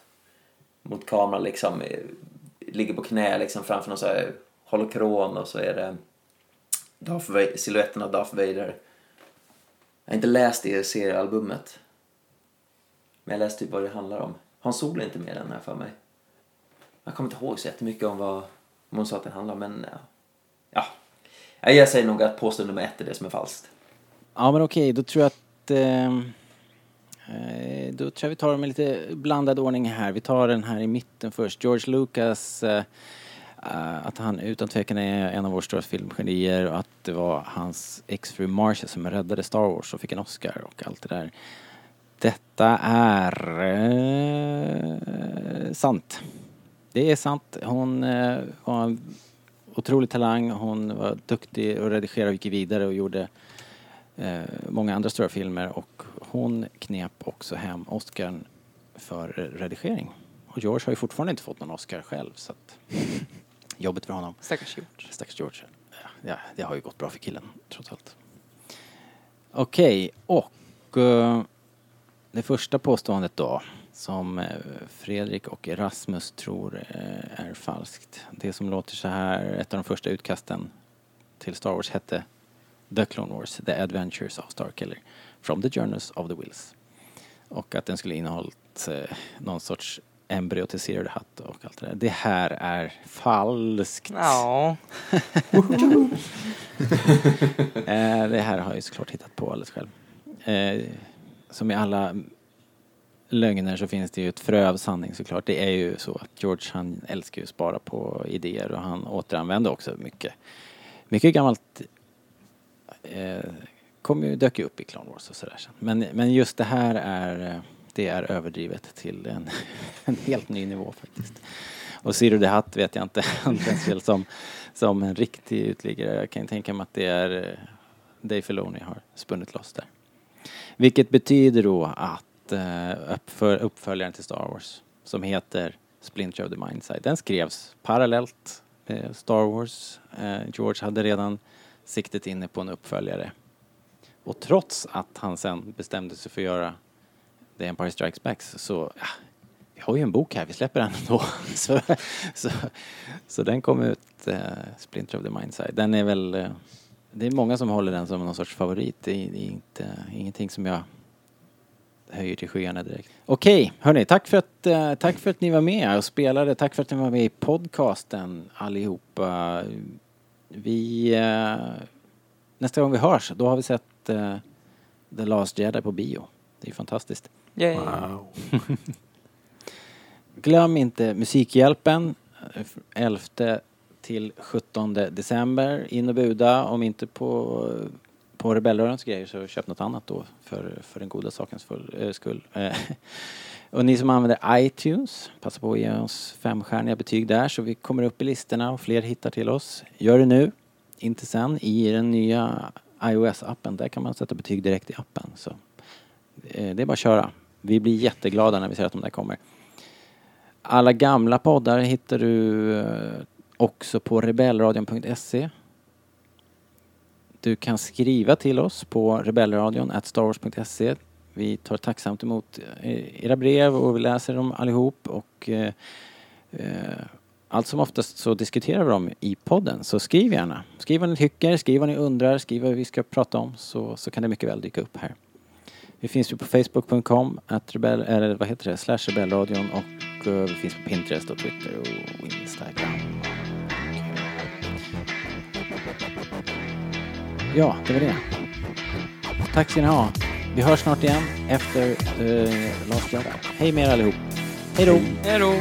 mot kameran liksom eh, ligger på knä liksom framför någon så här holokron och så är det Darth Vader, siluetten av Darth Vader. Jag har inte läst det seriealbumet. Men jag läste typ vad det handlar om. Hans Sol är inte med den här för mig. Jag kommer inte ihåg så jättemycket om vad om hon sa att det handlar om, men ja. ja. Jag säger nog att påstående nummer ett är det som är falskt. Ja men okej, då tror jag att... Ehm, eh, då tror jag vi tar dem i lite blandad ordning här. Vi tar den här i mitten först. George Lucas, eh, eh, att han utan tvekan är en av våra stora filmgenier och att det var hans exfru Marcia som räddade Star Wars och fick en Oscar och allt det där. Detta är eh, sant. Det är sant. Hon eh, var en otrolig talang. Hon var duktig och redigerade och gick vidare och gjorde eh, många andra stora filmer och hon knep också hem Oscarn för redigering. Och George har ju fortfarande inte fått någon Oscar själv så att jobbet för honom. Stackars George. Stackars George. Ja, det har ju gått bra för killen trots allt. Okej, och eh, det första påståendet då som eh, Fredrik och Rasmus tror eh, är falskt. Det som låter så här, ett av de första utkasten till Star Wars hette The Clone Wars, The Adventures of Starkiller from the Journals of the Wills. Och att den skulle innehållit eh, någon sorts embryo till Zero the Hutt och allt det där. Det här är falskt. Ja. Eh, det här har jag ju såklart hittat på alldeles själv. Eh, som i alla lögner så finns det ju ett frö av sanning såklart. Det är ju så att George han älskar ju att spara på idéer och han återanvänder också mycket. Mycket gammalt eh, kom ju, dök ju upp i Clone Wars och sådär sen. Men, men just det här är, eh, det är överdrivet till en, en helt ny nivå faktiskt. Och Zero the Hutt vet jag inte, han känns väl som, som en riktig utliggare. Jag kan ju tänka mig att det är eh, Dave Filoni har spunnit loss där. Vilket betyder då att eh, uppför, uppföljaren till Star Wars som heter Splinter of the Mindside, den skrevs parallellt Star Wars. George hade redan siktet inne på en uppföljare. Och trots att han sen bestämde sig för att göra The Empire Strikes Back så, ja, vi har ju en bok här, vi släpper den ändå. så, så, så den kom ut, eh, Splinter of the Mindside. Den är väl, eh, det är många som håller den som någon sorts favorit. Det är, det är inte, ingenting som jag höjer till skyarna direkt. Okej, hörni, tack för, att, eh, tack för att ni var med och spelade. Tack för att ni var med i podcasten allihopa. Vi, eh, nästa gång vi hörs, då har vi sett eh, The Last Jedi på bio. Det är fantastiskt. Yay. Wow. Glöm inte Musikhjälpen eh, 11 till 17 december. In och buda. Om inte på, på Rebellrörelsens grejer så köp något annat då för, för den goda sakens full, äh, skull. Och ni som använder iTunes, passa på att ge oss femstjärniga betyg där så vi kommer upp i listorna och fler hittar till oss. Gör det nu, inte sen. I den nya iOS-appen, där kan man sätta betyg direkt i appen. Så eh, det är bara att köra. Vi blir jätteglada när vi ser att de där kommer. Alla gamla poddar hittar du eh, också på rebellradion.se. Du kan skriva till oss på rebellradion starwars.se. Vi tar tacksamt emot eh, era brev och vi läser dem allihop och eh, eh, allt som oftast så diskuterar vi dem i podden, så skriv gärna. Skriv vad ni tycker, skriv vad ni undrar, skriv vad vi ska prata om så, så kan det mycket väl dyka upp här. Vi finns ju på facebook.com, att rebell, eller vad heter det, slash rebellradion och eh, vi finns på Pinterest och Twitter och Instagram. Ja, det var det. Tack ska ni ha. Vi hörs snart igen efter eh, Lars Hej med er allihop. Hej då. Hej då.